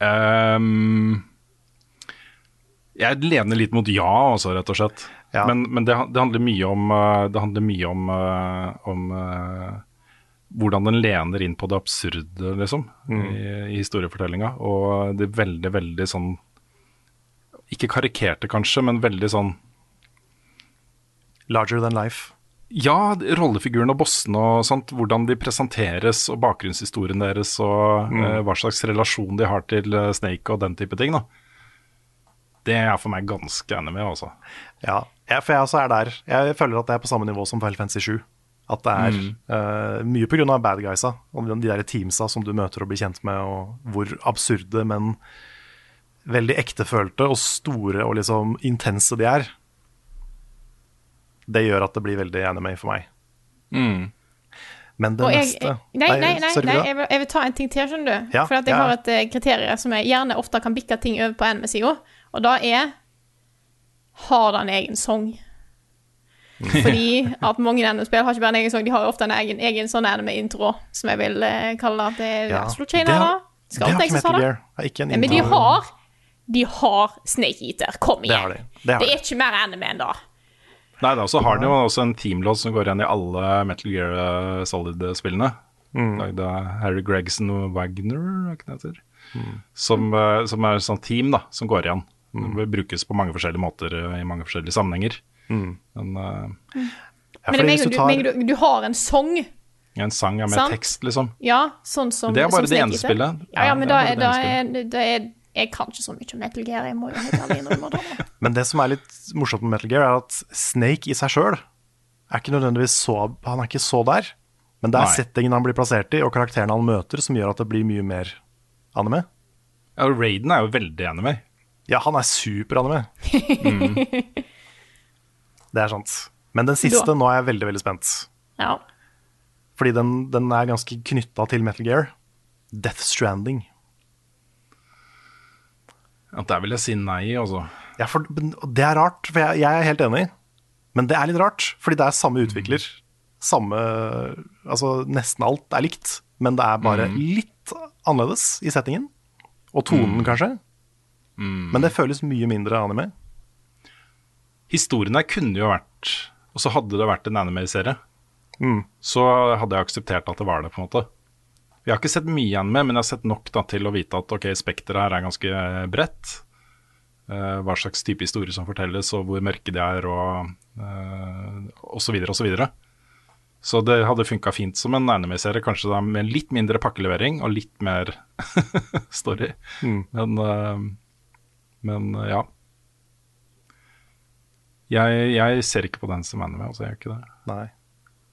Ehm, jeg lener litt mot ja, altså, rett og slett. Ja. Men, men det, det handler mye om, eh, det handler mye om, eh, om eh, hvordan den lener inn på det absurde, liksom, i, i historiefortellinga. Og det veldig, veldig sånn Ikke karikerte, kanskje, men veldig sånn Larger than life. Ja, rollefigurene og bossene og sånt, hvordan de presenteres og bakgrunnshistorien deres og eh, hva slags relasjon de har til Snake og den type ting. da. Det er for meg ganske enig med, altså. Ja, jeg, for jeg også er der. Jeg føler at det er på samme nivå som Final Fantasy 7. At det er eh, mye på grunn av bad guysa og de der teamsa som du møter og blir kjent med, og hvor absurde, men veldig ektefølte og store og liksom intense de er. Det gjør at det blir veldig anime for meg. Men det jeg, neste nei, nei, nei, nei jeg, vil, jeg vil ta en ting til, skjønner du. Ja, For at jeg ja. har et eh, kriterium som jeg gjerne ofte kan bikke ting over på anime-sida, og da er Har det en egen sang? Fordi at mange NM-spill har ikke bare en egen sang, de har jo ofte en egen, egen sånn anime-intro, som jeg vil eh, kalle at det er Ja. Absolutt Det Chainer, har- da. Det har ikke Metal? Gear. Det ikke men de har De har Snake Eater. Kom Det igjen. har de. Det har Det de. er ikke mer anime enn det. Nei, da, så har de jo også en teamlåt som går igjen i alle Metal Gear eh, Solid-spillene. Lagd av Harry Gregson og Wagner, hva heter det Mm. Som, eh, som er et sånt team da, som går igjen. Det brukes på mange forskjellige måter eh, i mange forskjellige sammenhenger. Men eh, Ja, Men mener, du du, tar- mener du, du har en sang, en sang ja, med sånn? tekst, liksom. ja, sånn som Det er bare som det ene spillet. Ja, ja, Ja, men da er da er, da er Jeg kan ikke så mye om Metal Gear, jeg må jo helt ærlig innrømme det. [LAUGHS] Men det som er litt morsomt med Metal Gear, er at Snake i seg sjøl er ikke nødvendigvis så Han er ikke så der. Men det er Nei. settingen han blir plassert i, og karakterene han møter, som gjør at det blir mye mer anime. Ja, Raiden er jo veldig anime. med. Ja, han er super-anime. [LAUGHS] Det er sant. Men den siste, Da- nå er jeg veldig, veldig spent. Ja. Fordi den, den er ganske knytta til Metal Gear. Death Stranding. Ja, der vil jeg si nei, altså. Ja, for det er rart, for jeg, jeg er helt enig. Men det er litt rart, fordi det er samme utvikler. Samme Altså, nesten alt er likt, men det er bare litt annerledes i settingen. Og tonen, kanskje. Men det føles mye mindre anime. Historien her kunne jo vært Og så hadde det vært en anime-serie. Mm. Så hadde jeg akseptert at det var det, på en måte. Vi har ikke sett mye anime, men jeg har sett nok da, til å vite at ok, spekteret her er ganske bredt. Uh, hva slags type historie som fortelles, og hvor mørke de er, og, uh, og så videre og så det hadde funka fint som en anime-serie, kanskje da med litt mindre pakkelevering og litt mer [LAUGHS] story. Mm. Men, eh, men eh, ja. Jeg, jeg ser ikke på den som anime, altså jeg gjør ikke det. Nei.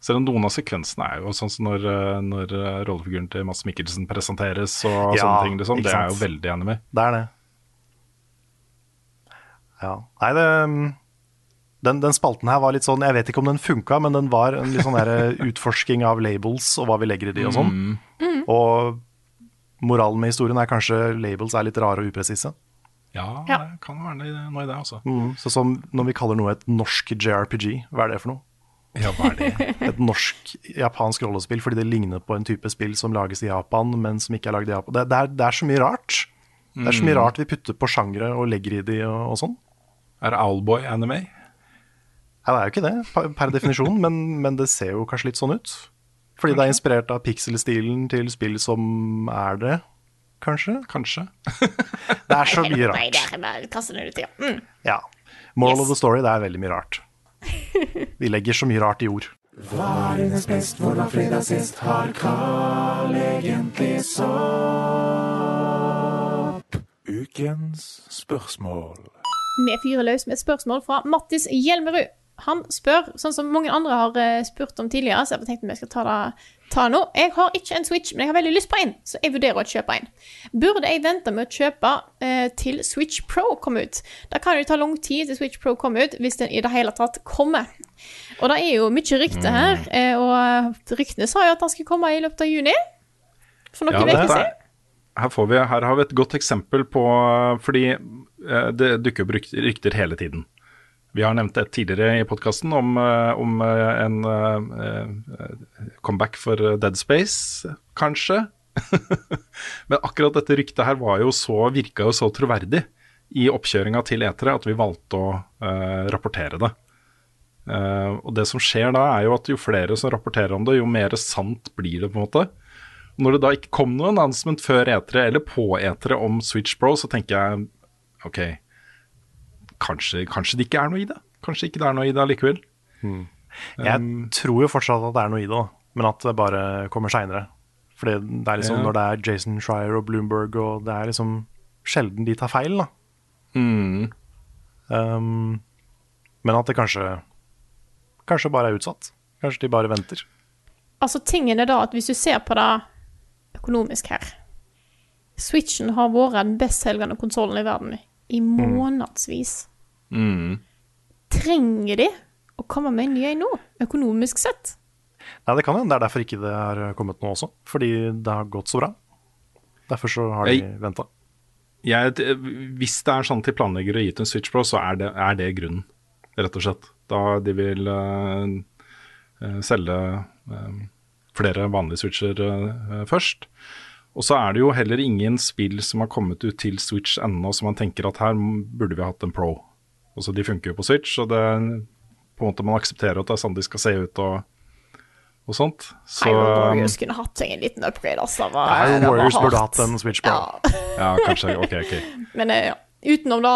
Selv om noen av sekvensene er jo sånn som når, eh, når eh, rollefiguren til Mads Mikkelsen presenteres og Ja, sånne ting, liksom. Det er jo veldig anime. Det er det. Ja. Nei, det den, den spalten her var litt sånn Jeg vet ikke om den funka, men den var en litt sånn der [LAUGHS] utforsking av labels og hva vi legger i de og sånn. Og moralen med historien er kanskje labels er litt rare og upresise. Ja, Ja. det kan være noe i det, altså. Mm. Så som når vi kaller noe et norsk JRPG, hva er det for noe? Ja, hva er det? [LAUGHS] Et norsk-japansk rollespill fordi det ligner på en type spill som lages i Japan, men som ikke er lagd i Japan. Det, det, er, det er så mye rart. Det er så mye rart vi putter på sjangre og legger i de og, og sånn. Er det Owlboy anime? Ja, det er jo ikke det, per, per definisjon, men, men det ser jo kanskje litt sånn ut. Fordi det er inspirert av pixel-stilen til spill som er det, kanskje. Kanskje. [LAUGHS] Det er så mye Nei, det rart. er det ja. Mm. Ja. Moral Yes. of the story, det er veldig mye rart. [LAUGHS] Vi legger så mye rart i ord. Hva er hennes best, hvordan fredag sist har Carl egentlig sopp? Ukens spørsmål. Vi fyrer løs med spørsmål fra Mattis Hjelmerud. Han spør, sånn som mange andre har eh, spurt om tidligere, så jeg tenkte vi skal ta det ta det nå. Jeg har ikke en Switch, men jeg har veldig lyst på en, så jeg vurderer å kjøpe en. Burde jeg vente med å kjøpe eh, til Switch Pro kommer ut? Da kan det jo ta lang tid til Switch Pro kommer ut, hvis den i det hele tatt kommer. Og det er jo mye rykter her, Mm. eh, og ryktene sa jo at den skulle komme i løpet av juni. For noen uker ja, siden. er- her, får vi, her har vi et godt eksempel på Fordi eh, det dukker opp rykter hele tiden. Vi har nevnt et tidligere i podkasten om, eh, om eh, en eh, comeback for Dead Space, kanskje. [LAUGHS] Men akkurat dette ryktet her var jo så, virka jo så troverdig i oppkjøringa til etere at vi valgte å uh, rapportere det. Uh, og det som skjer da, er jo at jo flere som rapporterer om det, jo mer sant blir det, på en måte. Når det da ikke kom noe announcement før E3 eller på E3 om Switch Pro, så tenker jeg OK, kanskje, kanskje det ikke er noe i det? Kanskje ikke det er noe i det allikevel? Jeg tror jo fortsatt at det er noe i det, men at det bare kommer seinere. Fordi det er liksom Ja. når det er Jason Schreier og Bloomberg, og det er liksom sjelden de tar feil, da. Mm. Um, men at det kanskje Kanskje bare er utsatt. Kanskje de bare venter. Altså, tingen er da at hvis du ser på det økonomisk her Switchen har vært den bestselgende konsollen i verden i månedsvis. Mm. Trenger de å komme med en ny en nå, økonomisk sett? Nei, det kan hende. Det er derfor ikke det har kommet nå også. Fordi det har gått så bra. Derfor så har de venta. Hvis det er sånn at de planlegger å gi ut en Switch Pro, så er det, er det grunnen, rett og slett. Da de vil eh, selge uh, flere vanlige Switcher uh, først. Og så er det jo heller ingen spill som har kommet ut til Switch ennå som man tenker at her burde vi hatt en Pro. Også De funker jo på Switch, og det på en måte man aksepterer at det er sånn de skal se ut og, og sånt. Så Hyrule Warriors kunne hatt seg en liten upgrade, altså. Var- Iron Warriors burde hatt en Switch Pro. Ja. ja, kanskje. Ok, ok. [LAUGHS] Men eh, ja, utenom da,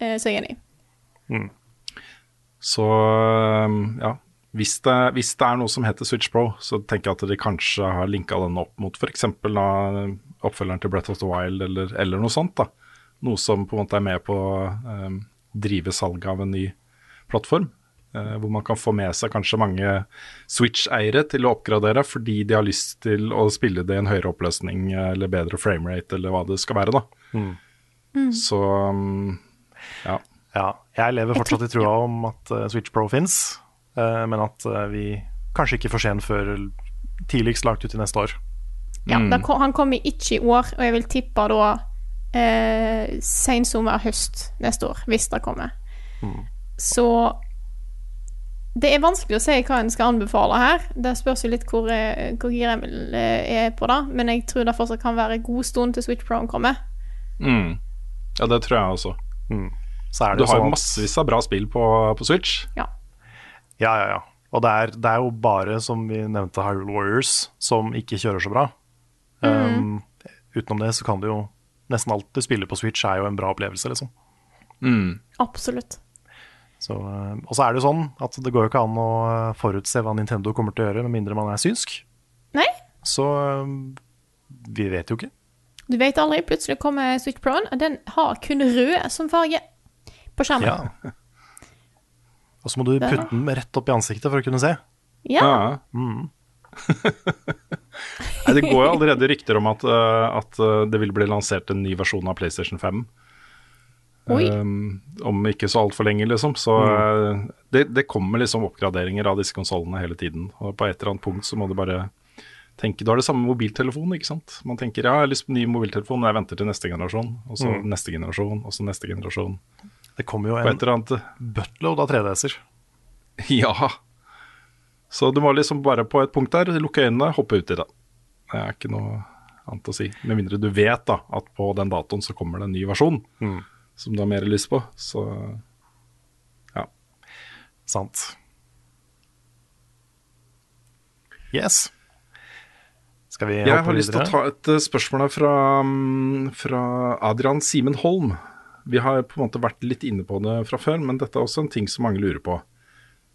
eh, så er jeg enig. Så um, ja, hvis det, hvis det er noe som heter Switch Pro, så tenker jeg at de kanskje har linka den opp mot f.eks. oppfølgeren til Breath of the Wild eller, eller noe sånt. da. Noe som på en måte er med på å um, drive salget av en ny plattform. eh, hvor man kan få med seg kanskje mange Switch-eiere til å oppgradere fordi de har lyst til å spille det i en høyere oppløsning eh, eller bedre framerate eller hva det skal være. da. Så um, ja. Ja, jeg lever fortsatt i trua om at eh, Switch Pro fins, men at eh, vi kanskje ikke får se den før tidligst langt ut i neste år. Ja, da kom, han kommer ikke i år, og jeg vil tippe da eh, sensommer, høst neste år, hvis det kommer. Så det er vanskelig å si hva en skal anbefale her. Det spørs jo litt hvor, eh, hvor gira Emil eh, er på det, men jeg tror det fortsatt kan være en god stund til Switch Pro kommer. Mm. Ja, det tror jeg også. Så er Du har jo jo sånn at- massevis av bra spill på, på Switch. Ja. Ja, ja, ja. Og det er, det er jo bare, som vi nevnte, Hyrule Warriors som ikke kjører så bra. Um, utenom det så kan du jo Nesten alt du spiller på Switch, er jo en bra opplevelse, liksom. Mm. Absolutt. Så, uh, og så er det jo sånn at det går jo ikke an å uh, forutse hva Nintendo kommer til å gjøre, med mindre man er synsk. Nei, Så um, vi vet jo ikke. du vet aldri. Plutselig kommer Switch Pro-en, og den har kun rød som farge på skjermen. Ja. [LAUGHS] Og så må du putte den rett opp i ansiktet for å kunne se. Ja. Ja. [LAUGHS] Nei, det går jo allerede rykter om at, eh, at eh, det vil bli lansert en ny versjon av PlayStation 5. Oi. Um, om ikke så altfor lenge, liksom. Så mm. det, det kommer liksom oppgraderinger av disse konsollene hele tiden. Og på et eller annet punkt så må du bare tenke Du har det samme mobiltelefonen, mobiltelefon, ikke sant. Man tenker ja, jeg har lyst på ny mobiltelefon, men jeg venter til neste generasjon. Og så neste generasjon, og så neste generasjon. Det kommer jo en annet buttload av 3DS-er. [LAUGHS] Ja. Så du må liksom bare på et punkt der lukke øynene, hoppe ut i det. Det er ikke noe annet å si. Med mindre du vet da at på den datoen så kommer det en ny versjon som du har mer lyst på. Så ja. Sant. Yes. Skal vi Jeg har lyst til å ta et eh, spørsmål her fra, mm, fra Adrian Simen Holm. Vi har på en måte vært litt inne på det fra før, men dette er også en ting som mange lurer på.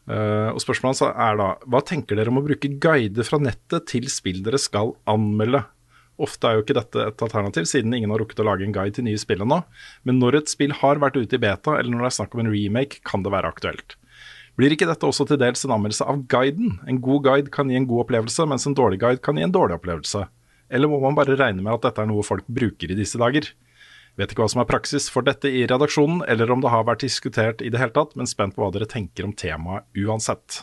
Uh, og Spørsmålet er da hva tenker dere om å bruke guider fra nettet til spill dere skal anmelde? Ofte er jo ikke dette et alternativ, siden ingen har rukket å lage en guide til nye spill ennå. Men når et spill har vært ute i beta, eller når det er snakk om en remake, kan det være aktuelt. Blir ikke dette også til dels en anmeldelse av guiden? En god guide kan gi en god opplevelse, mens en dårlig guide kan gi en dårlig opplevelse. Eller må man bare regne med at dette er noe folk bruker i disse dager? Vet ikke hva som er praksis for dette i redaksjonen, eller om det har vært diskutert i det hele tatt, men spent på hva dere tenker om temaet uansett.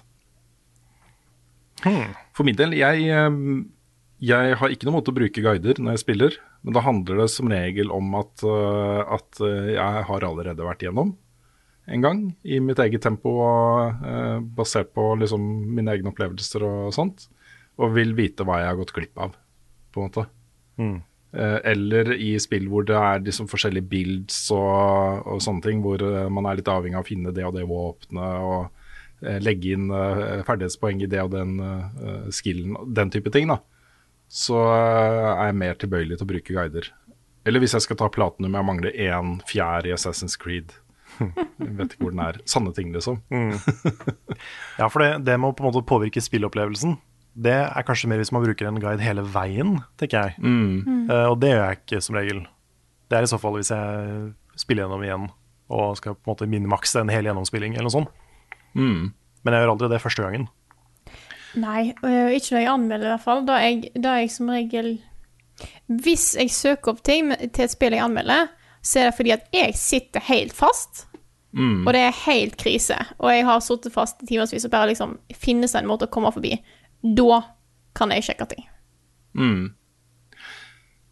Hmm. For min del, jeg, eh, jeg har ikke noe mot å bruke guider når jeg spiller, men da handler det som regel om at, eh, at eh, jeg har allerede vært gjennom en gang i mitt eget tempo, basert på liksom mine egne opplevelser og sånt, og vil vite hva jeg har gått glipp av, på en måte. Eh, eller i spill hvor det er liksom forskjellige builds og, og sånne ting, hvor eh, man er litt avhengig av å finne det og det våpenet og eh, legge inn eh, ferdighetspoeng i det og den eh, skillen, den type ting, da. Så eh, er jeg mer tilbøyelig til å bruke guider. Eller hvis jeg skal ta platinum, jeg mangler én fjær i Assassin's Creed. [LAUGHS] Jeg vet ikke hvor den er. Sanne ting, liksom. Ja, for det, det må på en måte påvirke spillopplevelsen. Det er kanskje mer hvis man bruker en guide hele veien, tenker jeg. Eh, og det gjør jeg ikke som regel. Det er i så fall hvis jeg spiller gjennom igjen og skal på en måte minimakse en hel gjennomspilling eller noe sånt. Mm. Men jeg gjør aldri det første gangen. Nei, øh, ikke når jeg anmelder i hvert fall. Da er jeg, da er jeg som regel Hvis jeg søker opp ting til et spill jeg anmelder, så er det fordi at jeg sitter helt fast. Og det er helt krise. Og jeg har sittet fast i timevis og bare liksom finnes det en måte å komme forbi. Da kan jeg sjekke ting. Mm.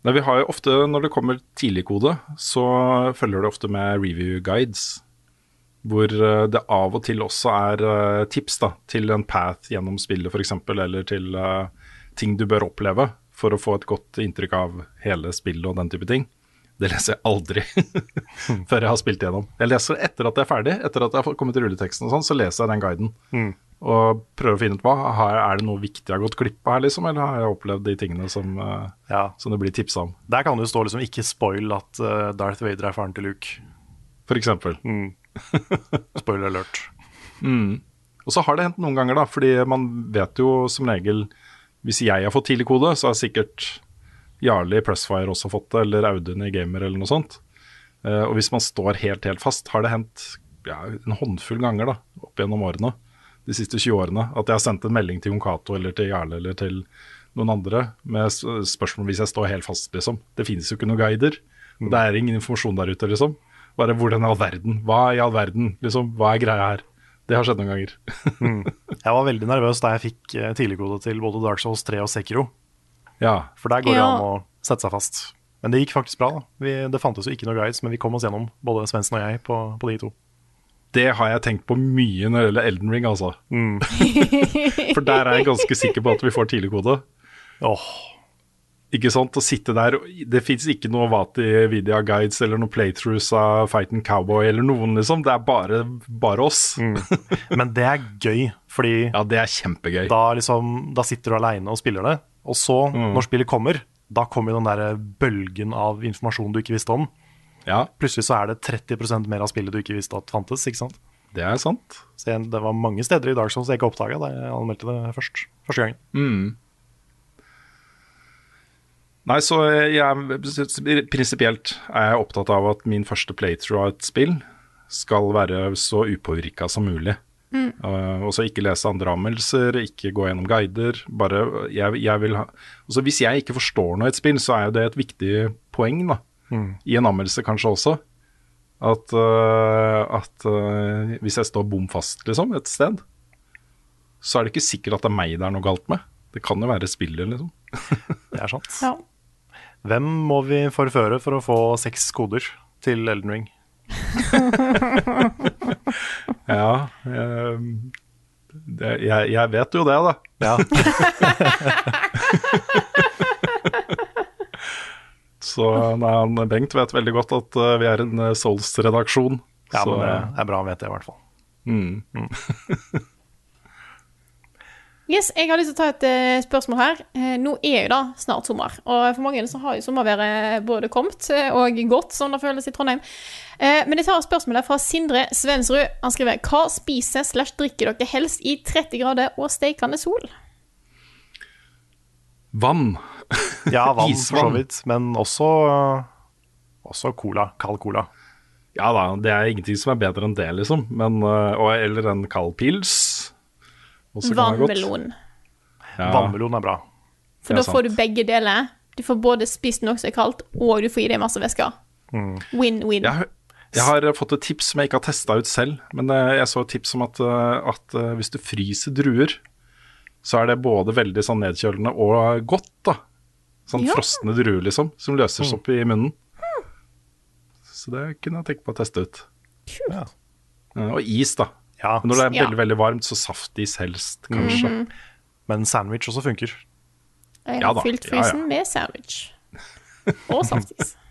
Nei, vi har jo ofte, når det kommer tidligkode, så følger det ofte med review guides. Hvor eh, det av og til også er eh, tips da, til en path gjennom spillet f.eks., eller til uh, ting du bør oppleve for å få et godt inntrykk av hele spillet og den type ting. Det leser jeg aldri [LAUGHS] før jeg har spilt gjennom. Jeg leser etter at jeg er ferdig, etter at jeg har kommet til rulleteksten og sånn, så leser jeg den guiden. Og prøver å finne ut hva, er det noe viktig jeg har gått glipp av her, liksom, eller har jeg opplevd de tingene som, eh, Ja. som det blir tipsa om, Der kan det jo stå liksom 'ikke spoil at eh, Darth Vader er faren til Luke'. for eksempel. [LAUGHS] Spoiler alert. Og så har det hendt noen ganger, da, fordi man vet jo som regel Hvis jeg har fått tidlig kode, så har sikkert Jarle i Pressfire også fått det, eller Audun i Gamer eller noe sånt. Eh, og hvis man står helt, helt fast, har det hendt ja, en håndfull ganger da, opp gjennom årene, de siste 20 årene, at jeg har sendt en melding til Jon Cato eller til Jarle eller til noen andre med spørsmål hvis jeg står helt fast, liksom. Det finnes jo ikke noen guider. Og det er ingen informasjon der ute, liksom. Bare hvordan i all verden? Hva i all verden? Liksom, hva er greia her? Det har skjedd noen ganger. [LAUGHS] Jeg var veldig nervøs da jeg fikk tidliggode tidligkode til både Dark Souls 3 og Sekiro. Ja, For der går det Ja. an å sette seg fast. Men det gikk faktisk bra. da. Vi, det fantes jo ikke noe guides, men vi kom oss gjennom, både Svendsen og jeg, på, på de to. Det har jeg tenkt på mye når det gjelder Elden Ring, altså. [LAUGHS] For der er jeg ganske sikker på at vi får tidligkode. Åh, Ikke sant? Å sitte der Det fins ikke noe Vati Vidya Guides eller noen playthroughs av Fight Cowboy eller noen, liksom. Det er bare, bare oss. Men det er gøy, fordi Ja, det er kjempegøy. da, liksom, da sitter du aleine og spiller det, og så, når spillet kommer, da kommer den der bølgen av informasjon du ikke visste om. Ja, Plutselig så er det 30% mer av spillet du ikke visste at fantes. ikke sant? det er sant. Så jeg, det var mange steder i Dark Souls jeg ikke oppdaga da jeg anmeldte det først. Første gangen. Nei, så jeg prinsipielt er jeg opptatt av at min første playthrough av et spill skal være så upåvirka som mulig. Uh, og så ikke lese andre anmeldelser, ikke gå gjennom guider. Bare jeg, jeg vil ha altså Hvis jeg ikke forstår noe i et spill, så er jo det et viktig poeng, da. I en anmeldelse kanskje også. At, uh, at uh, hvis jeg står bom fast, liksom, et sted, så er det ikke sikkert at det er meg det er noe galt med. Det kan jo være spillet, liksom. [LAUGHS] Det er sant. Ja. Hvem må vi forføre for å få seks koder til Elden Ring? [LAUGHS] Ja, det, jeg, jeg vet jo det, da. Ja, [LAUGHS] Så nei, Bengt vet veldig godt at uh, vi er en uh, Souls-redaksjon. ja så, men det er bra han vet det, i hvert fall. mm. [LAUGHS] Yes, jeg har lyst til å ta et uh, spørsmål her. Uh, nå er jo da snart sommer, og for mange så har jo sommerværet både kommet eh, og gått, som det føles i Trondheim. Uh, men jeg tar spørsmålet fra Sindre Svensrud. Han skriver Hva spiser slash drikker dere helst i 30 grader og steikende sol? Vann. Ja, [LAUGHS] vann for så vidt, men også, også cola. Kald cola. Ja da, det er ingenting som er bedre enn det, liksom. Men, og, eller en kald pils. Også kan være godt. Vannmelon. Ja, Vannmelon er bra. For er da får du begge deler. Du får både spist noe som er kaldt, og du får i deg masse væske. Win-win. Jeg, har- jeg har eh, fått et tips som jeg ikke har testa ut selv, men eh, jeg så et tips om at, eh, at hvis du fryser druer, så er det både veldig sånn nedkjølende og godt, da. Sånn Ja. frosne druer, liksom, som løses opp i munnen. Så det kunne jeg tenkt på å teste ut. Ja. Eh, Og is, da. Ja. Men når det er Ja. veldig veldig varmt, så saftis helst, kanskje. Men sandwich også funker. Jeg har ja, fylt ja, ja. frysen med sandwich. Og saftis. [LAUGHS]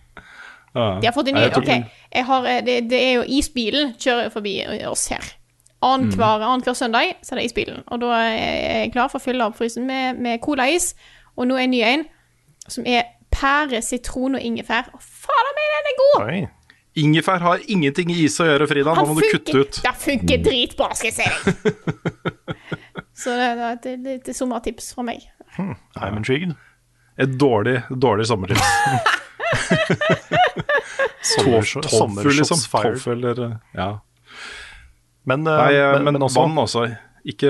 Ja. De har fått en ny OK, jeg har, eh, det, det er jo isbilen kjører forbi oss her. Annenhver Mm. hver søndag så er det isbilen. Og da er jeg klar for å fylle opp frysen med, med colais. Og nå er en ny en som er pære, sitron og ingefær. Å, fader meg, den er god! Oi. Ingefær har ingenting i is å gjøre, Frida. Nå Han må du kutte ut. Det funker dritbra, skal jeg si deg. [LAUGHS] Så det, er et er sommertips fra meg. I'm intrigued. Et dårlig, dårlig sommertips. [LAUGHS] Sommer- Tofu, liksom. Tofu eller eh, Ja. Men, eh, Nei, eh, men, men, men også vann også. Ikke,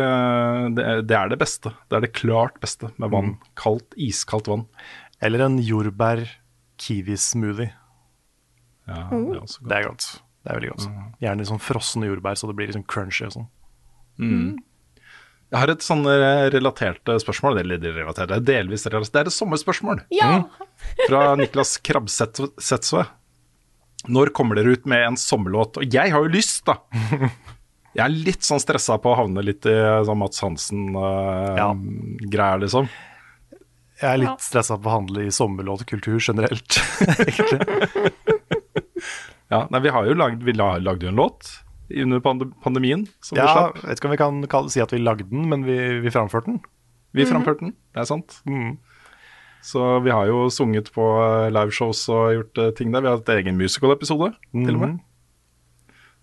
det, er, det er det beste. Det er det klart beste med vann. Mm. Kaldt, iskaldt vann. Eller en jordbær-kiwi-smoothie. Ja, det er også godt. Det er godt. Det er veldig godt. Gjerne litt sånn frosne jordbær, så det blir litt sånn crunchy og sånn. Jeg har et sånn eh, relatert Det spørsmål. relatert, det er delvis relatert. Det er et sommerspørsmål Ja! fra Niklas Krabbsetsve. Når kommer dere ut med en sommerlåt? Og jeg har jo lyst, da! Jeg er litt sånn stressa på å havne litt i sånn Mats Ja. Hansen-greier, liksom. Jeg er litt Ja. stressa på å handle i sommerlåtkultur generelt, [LAUGHS] egentlig. Ja, nei, vi har jo lagd, vi la, lagde jo en låt under pandemien som vi Ja, slapp. vet ikke om vi kan kalle, si at vi lagde den, men vi, vi framførte den. Vi framførte den, det er sant. Mm. Så vi har jo sunget på eh, liveshows og gjort eh, ting der. Vi har hatt egen musical-episode, til og med.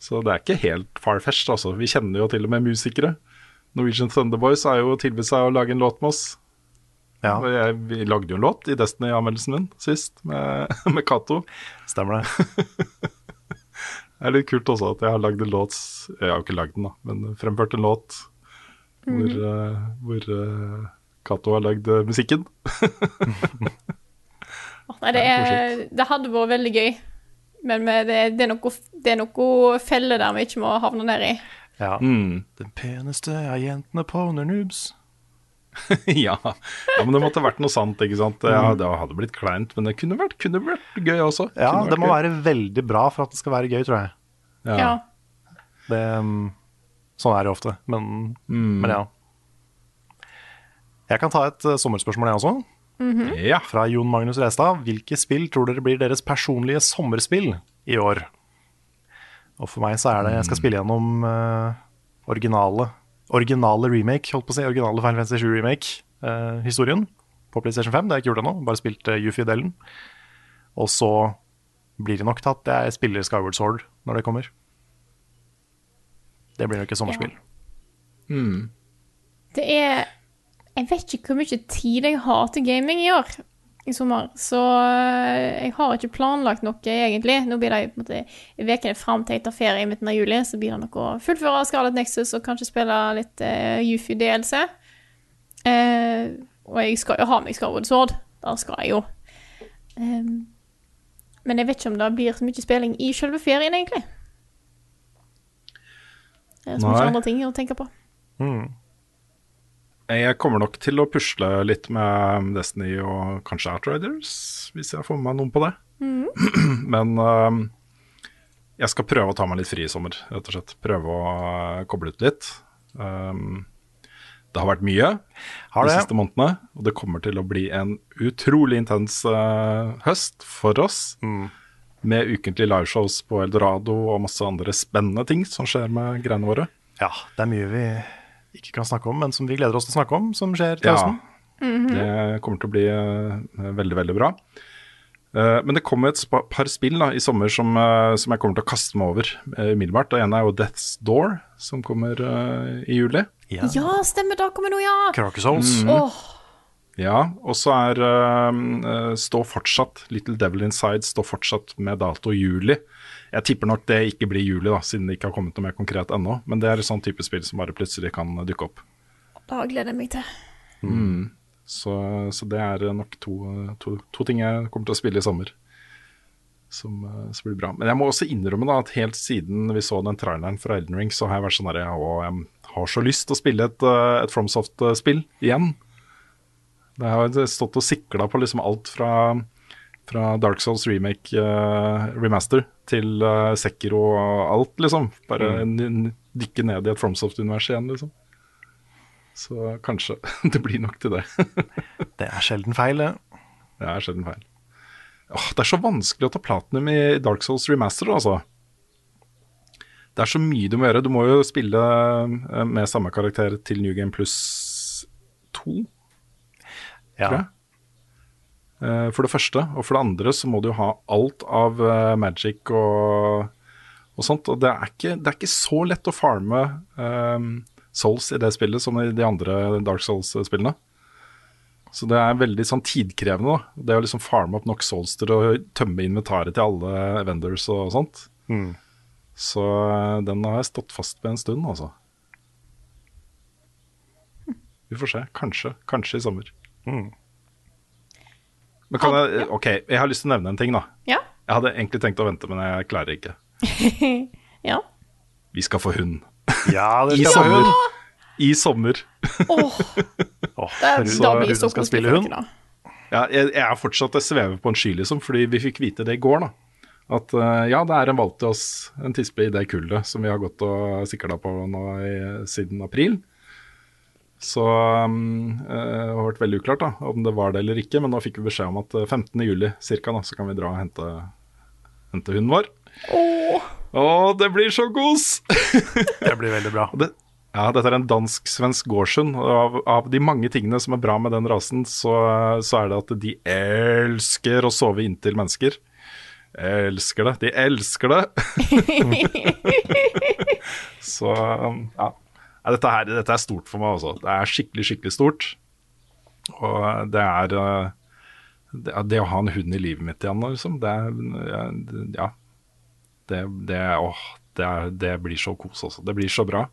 Så det er ikke helt far-fetched, altså. Vi kjenner jo til og med musikere. Norwegian Thunderboys har jo tilbudt seg å lage en låt med oss. Ja, Og jeg, vi lagde jo en låt i Destiny-anmeldelsen min sist, med, [LAUGHS] med Cato. stemmer det. [LAUGHS] Det er litt kult også at jeg har lagd en låt Jeg har jo ikke lagd den, da, men fremført en låt hvor, uh, hvor uh, Cato har lagd eh, musikken. [LAUGHS] Nei, det, er, det hadde vært veldig gøy. Men med det, det, er noe, det er noe felle der vi ikke må havne ned i. Ja. Mm. Den peneste av jentene på Noobs. [LAUGHS] ja. ja, men det måtte vært noe sant, ikke sant. Ja, det hadde blitt kleint, men det kunne vært, kunne vært gøy også. Ja, Kunne vært det må gøy. være veldig bra for at det skal være gøy, tror jeg. ja. Ja. Det, um, sånn er det ofte, men, men ja. Jeg kan ta et uh, sommerspørsmål, jeg også. ja. Fra Jon Magnus Restad. Hvilke spill tror dere blir deres personlige sommerspill i år? Og for meg så er det Jeg skal spille gjennom uh, originale Originale remake, holdt på å si. Originale Final Fantasy 7 remake-historien på PlayStation 5. Det har jeg ikke gjort ennå. Bare spilt uh, Yuffie-delen. Og så blir det nok tatt. jeg spiller Skyward Sword når det kommer. Det blir nok et sommerspill. Det er Jeg vet ikke hvor mye tid jeg har til gaming i år. I sommer. Så øh, jeg har ikke planlagt noe, egentlig. Nå blir det på en måte i ukene fram til jeg tar ferie i midten av juli, så blir det noe å fullføre Scarlet Nexus og kanskje spille litt uh, Yuffie DLC. Uh, og jeg skal jo ha meg Skyward Sword. Der skal jeg jo. Um, men jeg vet ikke om det blir så mye spilling i selve ferien, egentlig. Det er så mye andre ting å tenke på. Jeg kommer nok til å pusle litt med Destiny og kanskje Outriders, hvis jeg får med meg noen på det. [CLEARS THROAT] Men uh, jeg skal prøve å ta meg litt fri i sommer, rett og slett. Prøve å øh, koble ut litt. Um, det har vært mye Har de siste månedene, og det kommer til å bli en utrolig intens uh, høst for oss. Med ukentlige liveshows på Eldorado og masse andre spennende ting som skjer med greiene våre. Ja, det er mye vi ikke kan snakke om, men som vi gleder oss til å snakke om, som skjer til Ja, høsten. det kommer til å bli uh, veldig, veldig bra. Uh, men det kommer et par spill da, i sommer som, uh, som jeg kommer til å kaste meg over uh, umiddelbart. Det ene er jo Death's Door, som kommer i juli. Ja. Ja, stemmer, da kommer noe, ja! Carcass Souls. Oh. Ja, og så er Stå eh, fortsatt Little Devil Inside står fortsatt med dato juli. Jeg tipper nok det ikke blir juli, da, siden det ikke har kommet noe mer konkret ennå. Men det er et sånn type spill som bare plutselig kan eh, dukke opp. da gleder jeg meg til. Så, så det er nok to, to, to ting jeg kommer til å spille i sommer. Som, eh, som blir bra. Men jeg må også innrømme da at helt siden vi så den traileren fra Elden Ring, så har jeg vært sånn herre ja, jeg har så lyst til å spille et, eh, et FromSoft-spill igjen. Det har stått og sikla på liksom alt fra, fra Dark Souls remake uh, remaster til uh, Sekiro og alt, liksom. Bare n- dykke ned i et FromSoft-univers igjen, liksom. Så kanskje [LAUGHS] det blir nok til det. [LAUGHS] Det er sjelden feil, det. Det er sjelden feil. Åh, det er så vanskelig å ta platinum i Dark Souls Remaster, altså. Det er så mye du må gjøre. Du må jo spille eh, med samme karakter til New Game Plus 2, Ja. Eh, For det første. Og for det andre så må du jo ha alt av eh, magic og, og sånt. Og det er, ikke, det er ikke så lett å farme um, souls i det spillet som i de andre Dark Souls-spillene. Så det er veldig sånn tidkrevende. da Det å liksom farme opp nok souls til å tømme inventaret til alle vendors og sånt. Mm. Så den har jeg stått fast med en stund, altså. Vi får se. Kanskje. Kanskje i sommer. Mm. Men kan jeg OK, jeg har lyst til å nevne en ting, da. Ja. Jeg hadde egentlig tenkt å vente, men jeg klarer ikke. [LAUGHS] ja. Vi skal få hund. Ja, [LAUGHS] det I skal sommer. I sommer. oh, [LAUGHS] det, er, så, da blir det så skal koselig spille for hund. dere, da. Ja, jeg, jeg er fortsatt jeg svever på en sky, liksom, fordi vi fikk vite det i går, da. At eh, ja, det er en valg til oss, en tispe i det kullet som vi har gått og sikla på nå i, siden april. Så um, eh, det har vært veldig uklart da, om det var det eller ikke, men nå fikk vi beskjed om at eh, 15. juli cirka, så kan vi dra og hente, hente hunden vår. Åh, Åh, det blir så kos! [LAUGHS] Det blir veldig bra. Det, ja, dette er en dansk-svensk gårdshund. og Av, av de mange tingene som er bra med den rasen, så, så er det at de elsker å sove inntil mennesker. Elsker det. De elsker det! [LAUGHS] [LAUGHS] så um, ja. Dette, her, dette er stort for meg, altså. Det er skikkelig, skikkelig stort. Og det er uh, det, det å ha en hund i livet mitt igjen, liksom, det er Ja. Det, det, åh, det, er, det blir så kos, altså. Det blir så bra.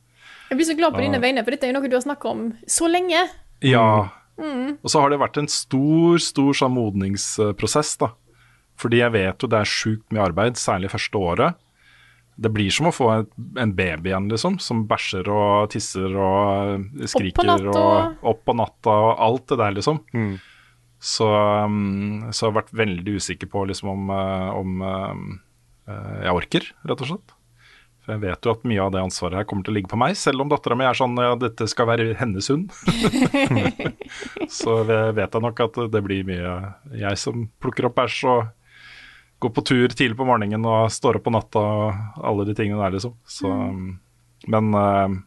jeg blir så glad på dine vegne, for dette er jo noe du har snakket om så lenge. Ja. Og så har det vært en stor, stor sånn modningsprosess, da. Fordi jeg vet jo det er sjukt mye arbeid, særlig første året. Det blir som å få en baby igjen, liksom, som bæsjer og tisser og skriker natta. og opp på natta og alt det der, liksom. Så, um, så jeg har vært veldig usikker på liksom om, uh, om um, uh, jeg orker, rett og slett. For jeg vet jo at mye av det ansvaret her kommer til å ligge på meg, selv om dattera mi er sånn ja, dette skal være hennes hund. [LAUGHS] [LAUGHS] så ve- vet jeg nok at det blir mye jeg som plukker opp bæsj og går på tur tidlig på morgenen og står opp på natta og alle de tingene der, liksom. Så, Men uh,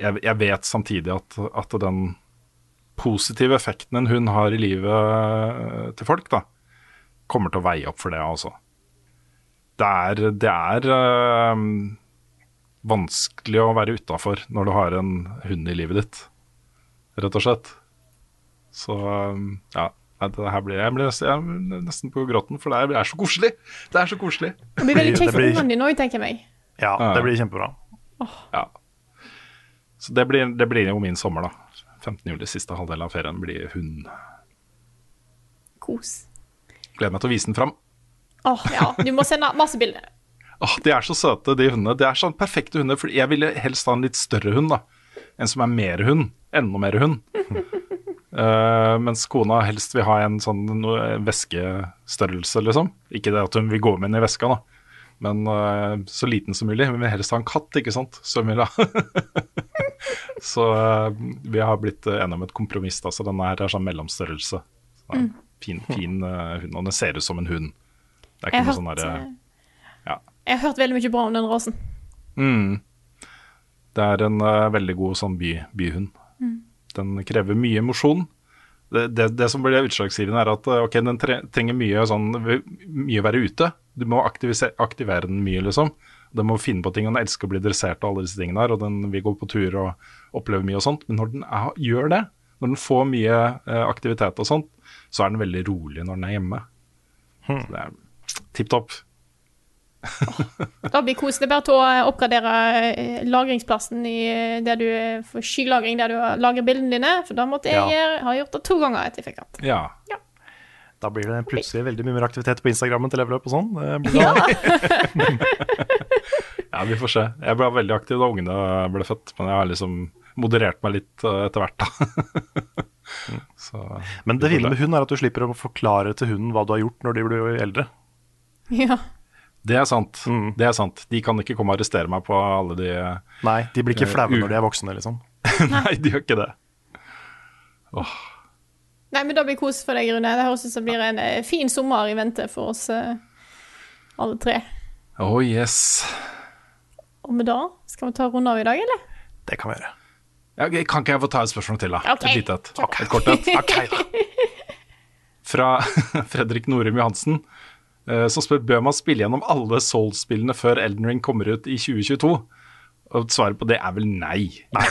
jeg, jeg vet samtidig at, at den positive effekten en hund har i livet eh, til folk, da, kommer til å veie opp for det, altså. Det er, det er eh, vanskelig å være utafor når du har en hund i livet ditt, rett og slett. Så eh, ja. Her blir, jeg blir nesten, jeg blir nesten på gråten, for det er, det er så koselig. Det er så koselig. Det blir veldig kjekt for ungene dine òg, tenker jeg meg. Ja, det blir kjempebra. Ja. Så det blir, det blir jo min sommer, da. 15. juli, siste halvdel av ferien, blir hund. Kos. Gleder meg til å vise den fram. Åh, ja. Du må sende masse bilder. [LAUGHS] Åh, de er så søte, de hundene. Det er sånn perfekte hunder. For jeg ville helst ha en litt større hund, da. En som er mer hund. Enda mer hund. Eh, mens kona helst vil ha en sånn no, veskestørrelse, liksom. Ikke det at hun vil gå med den i veska, da. Men uh, så liten som mulig. Hun vil helst ha en katt, ikke sant. Så vil ha. [LAUGHS] så uh, vi har blitt enige om et kompromiss, da. Så denne her er sånn mellomstørrelse. Så, en Fin, fin hund. Og den ser ut som en hund. Det er Jeg ikke har, noe sånn derre ja. jeg har hørt veldig mye bra om den rasen. Mm. Det er en veldig god sånn by, byhund. Den krever mye mosjon. Det, det, det som blir utslagsgivende, er at eh, ok, den tre, trenger mye sånn mye være ute. Du må aktivere den mye, liksom. Den må finne på ting, og den elsker å bli dressert og alle disse tingene her. Og den vil gå på tur og oppleve mye og sånt. Men når den er, gjør det, når den får mye eh, aktivitet og sånt, så er den veldig rolig når den er hjemme. Så det er tipp topp. Da blir kos. Det er bare til å eh, oppgradere eh, lagringsplassen i eh, der du får skylagring der du lagrer bildene dine. For da måtte jeg Ja. ha gjort det to ganger etter jeg fikk den. Ja. Da blir det plutselig veldig mye mer aktivitet på Instagrammen til Level Up og sånn. Ja. [LAUGHS] Ja, vi får se. Jeg ble veldig aktiv da ungene ble født, men jeg har liksom moderert meg litt etter hvert, da. [LAUGHS] Så, Men det fine med hund er at du slipper å forklare til hunden hva du har gjort når de blir eldre. Ja. Det er sant. Mm. Det er sant. De kan ikke komme og arrestere meg på alle de Nei, de blir ikke Eh, flaue når de er voksne, liksom. [LAUGHS] Nei, de gjør ikke det. Nei, men da blir kos for deg, Rune. Det høres ut som det blir en eh, fin sommer i vente for oss eh, alle tre. Oh yes. Og med det skal vi ta runde av i dag, eller? Det kan vi gjøre. Ja, kan ikke jeg få ta et spørsmål til, da? Ok. Et lite et. Et kort et. Okay, da. [LAUGHS] Fra [LAUGHS] Fredrik Norum Johansen, som spør bør man spille gjennom alle Souls-spillene før Elden Ring kommer ut i 2022. Og svaret på det er vel nei. Nei,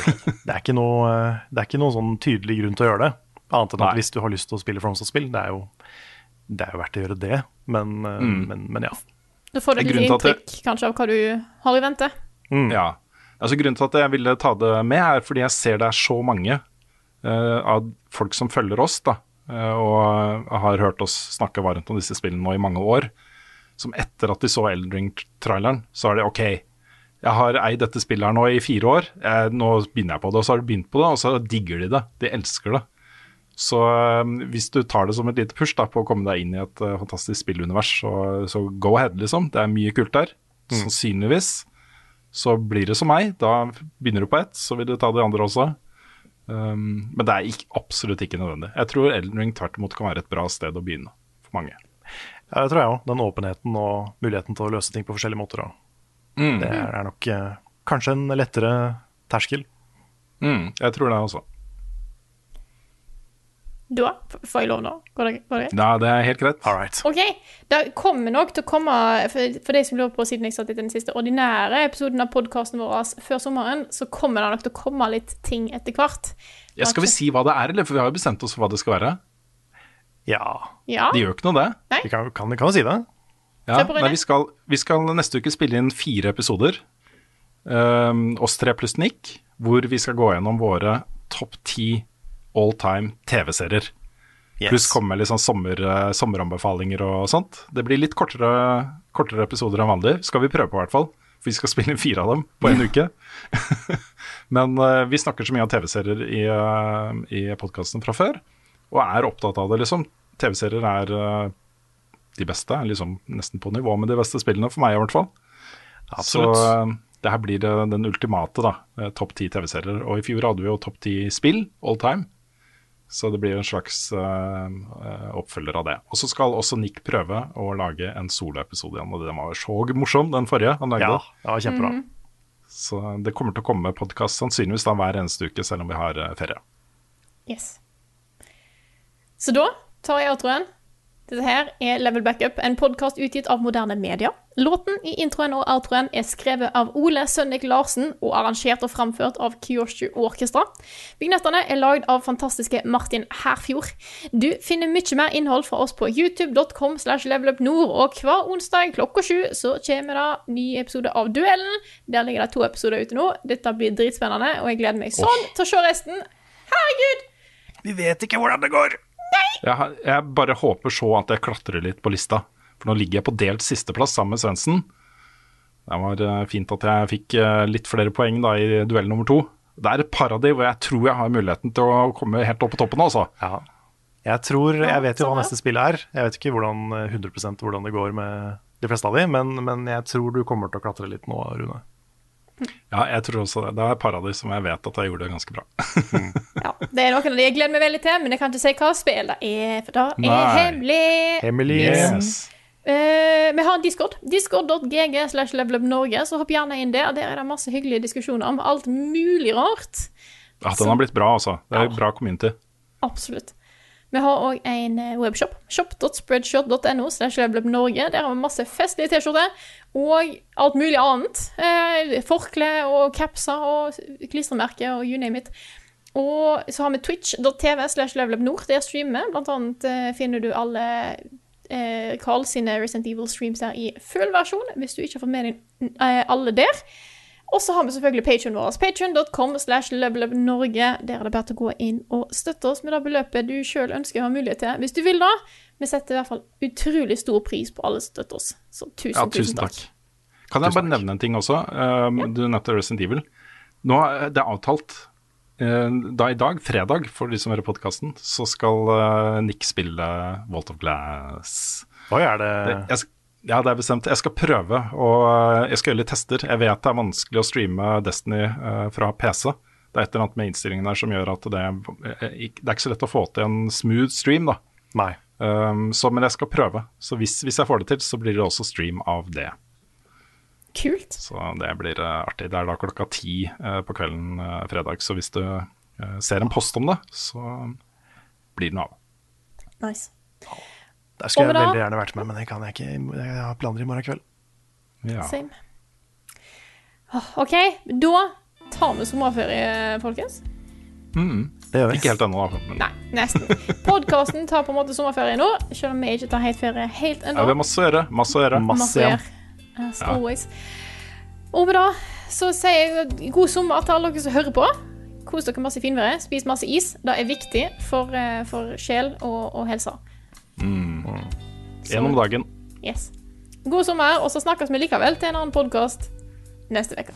det er ikke noe, eh, det er ikke noe sånn tydelig grunn til å gjøre det. Annet enn at Nei. hvis du har lyst til å spille FromSoft-spill, det er jo det er jo verdt å gjøre det. Men, eh, Mm. men, men ja. Du får et lite inntrykk til kanskje av hva du har i vente. Ja. Altså Grunnen til at jeg ville ta det med, er fordi jeg ser det er så mange uh, av folk som følger oss, da, eh, og har hørt oss snakke varmt om disse spillene nå i mange år, som etter at de så Elden Ring-traileren, så er det OK. Jeg har eid dette spillet her nå i fire år, jeg, nå begynner jeg på det, og så har de begynt på det, og så digger de det. De elsker det. Så eh, hvis du tar det som et lite push da, på å komme deg inn i et uh, fantastisk spillunivers, så, så go ahead, liksom. Det er mye kult der. Sannsynligvis så blir det som meg. Da begynner du på ett, så vil du ta de andre også. Um, men det er ikke, absolutt ikke nødvendig. Jeg tror Elden Ring tvert imot kan være et bra sted å begynne for mange. ja, det tror jeg òg. Den åpenheten og muligheten til å løse ting på forskjellige måter. Mm. Det er nok eh, kanskje en lettere terskel. Mm, jeg tror det også. Da får jeg lov nå? Går det, går det greit? Ja, det er helt greit. All right. OK. Det kommer nok til å komme, for, for de som lurer på siden jeg satt i den siste ordinære episoden av podkasten vår før sommeren, så kommer det nok til å komme litt ting etter hvert. Ja, skal vi si hva det er, eller? For vi har jo bestemt oss for hva det skal være. Ja, Ja. Det gjør ikke noe, det. vi kan, kan, vi kan jo si det. Ja, nei, vi, skal, vi skal neste uke spille inn fire episoder. Um, oss tre pluss Nick, hvor vi skal gå gjennom våre topp ti all time TV-serier. Yes. Pluss komme med litt sånn sommer, eh, sommeranbefalinger og sånt. Det blir litt kortere, kortere episoder enn vanlig, skal vi prøve på i hvert fall. For vi skal [LAUGHS] spille inn fire av dem på en uke. [LAUGHS] Men uh, vi snakker så mye om TV-serier i, uh, i podkasten fra før, og er opptatt av det, liksom. TV-serier er uh, de beste, liksom nesten på nivå med de beste spillene, for meg i hvert fall. Absolutt. Så uh, det her blir den ultimate, da. Topp ti TV-serier. Og i fjor hadde vi jo topp ti spill, all time. Så det blir jo en slags eh, oppfølger av det. Og så skal også Nick prøve å lage en soloepisode igjen. Og den var så morsom, den forrige han lagde. Ja, det var kjempebra. Så det kommer til å komme podkast sannsynligvis da hver eneste uke, selv om vi har eh, ferie. Yes. Så da tar jeg outroen. Dette her er Level Backup, en podkast utgitt av moderne media. Låten i introen og outroen er skrevet av Ole Sønnik Larsen og arrangert og framført av Kyoshu Orkestra. Vignettene er lagd av fantastiske Martin Herfjord. Du finner mye mer innhold fra oss på youtube.com slash levelupnord, og hver onsdag klokka sju så kommer det ny episode av Duellen. Der ligger det to episoder ute nå. Dette blir dritspennende, og jeg gleder meg sånn til å se resten. Herregud! Vi vet ikke hvordan det går. Jeg, jeg bare håper så at jeg klatrer litt på lista. For nå ligger jeg på delt sisteplass sammen med Svendsen. Det var eh, fint at jeg fikk eh, litt flere poeng da i duell nummer to. Det er et par av de hvor jeg tror jeg har muligheten til å komme helt opp på toppen. altså. Ja. Jeg tror, jeg vet jo hva neste spill er. Jeg vet ikke hvordan, eh, 100% hvordan det går med de fleste av de, men, men jeg tror du kommer til å klatre litt nå, Rune. Ja, jeg tror også det. Det er et par av de som jeg vet at jeg gjorde det ganske bra. Ja, det er noen av de jeg gleder meg veldig til, men jeg kan ikke si hva spill det er, for det er Nei. hemmelig. Hemmelig. Yes. Uh, vi har en Discord. Discord.gg slash levelupnorge, så hopp gjerne inn der. Der er det masse hyggelige diskusjoner om alt mulig rart. Ja, den har blitt bra, altså. Det er ja. bra community. Absolutt. Vi har òg en eh, webshop. Shop.spreadshot.no. Der har vi masse festlige T-skjorter og alt mulig annet. Eh, forkle og capser og klistremerker og you name it. Og så har vi twitch.tv slash levelupnord. Der streamer vi. Blant annet eh, finner du alle eh, Carl sine Resident Evil streams der i full versjon, hvis du ikke har fått med deg alle der. Og så har vi selvfølgelig Patreon vår. Patreon.com slash levelupnorge. Der er det bare til å gå inn og støtte oss med det beløpet du sjøl ønsker å ha mulighet til. Hvis du vil da. Vi setter i hvert fall utrolig stor pris på alle som støtter oss. Så tusen, Ja, tusen takk. Kan jeg bare nevne en ting også? Um, Du nevnte Resident Evil. Nå er det avtalt eh, da i dag, fredag, for de som hører podkasten, så skal eh, Nick spille Vault of Glass. Oi, er det, Det, jeg, ja, det er bestemt. Jeg skal prøve, og eh, jeg skal gjøre litt tester. Jeg vet det er vanskelig å streame Destiny eh, fra PC. Det er et eller annet med innstillingen der som gjør at det, eh, det er ikke så lett å få til en smooth stream, da. Nei. Um, så, men jeg skal prøve. Så hvis, hvis jeg får det til, så blir det også stream av det. Kult. Så det blir artig. Det er da klokka ti på kvelden fredag. Så hvis du ser en post om det, så blir det noe av. Nice. Der skulle jeg veldig gjerne vært med, men det kan jeg ikke. Jeg har planer i morgen kveld. Ja. Same. OK, da tar vi sommerferie, folkens. Mm. Det gjør vi. Ikke helt ennå, da. Men Nei, nesten. Podkasten tar på en måte sommerferie nå, selv om vi ikke tar helt ferie helt ja, ennå. vi har masse å gjøre. Masse å gjøre. Masse igjen. As always. Og med det så sier jeg god sommer til alle dere som hører på. Kos dere masse i finværet. Spis masse is. Det er viktig for, eh, for sjel og, og helse. En om dagen. Yes. God sommer, og så snakkes vi likevel til en annen podkast neste uke.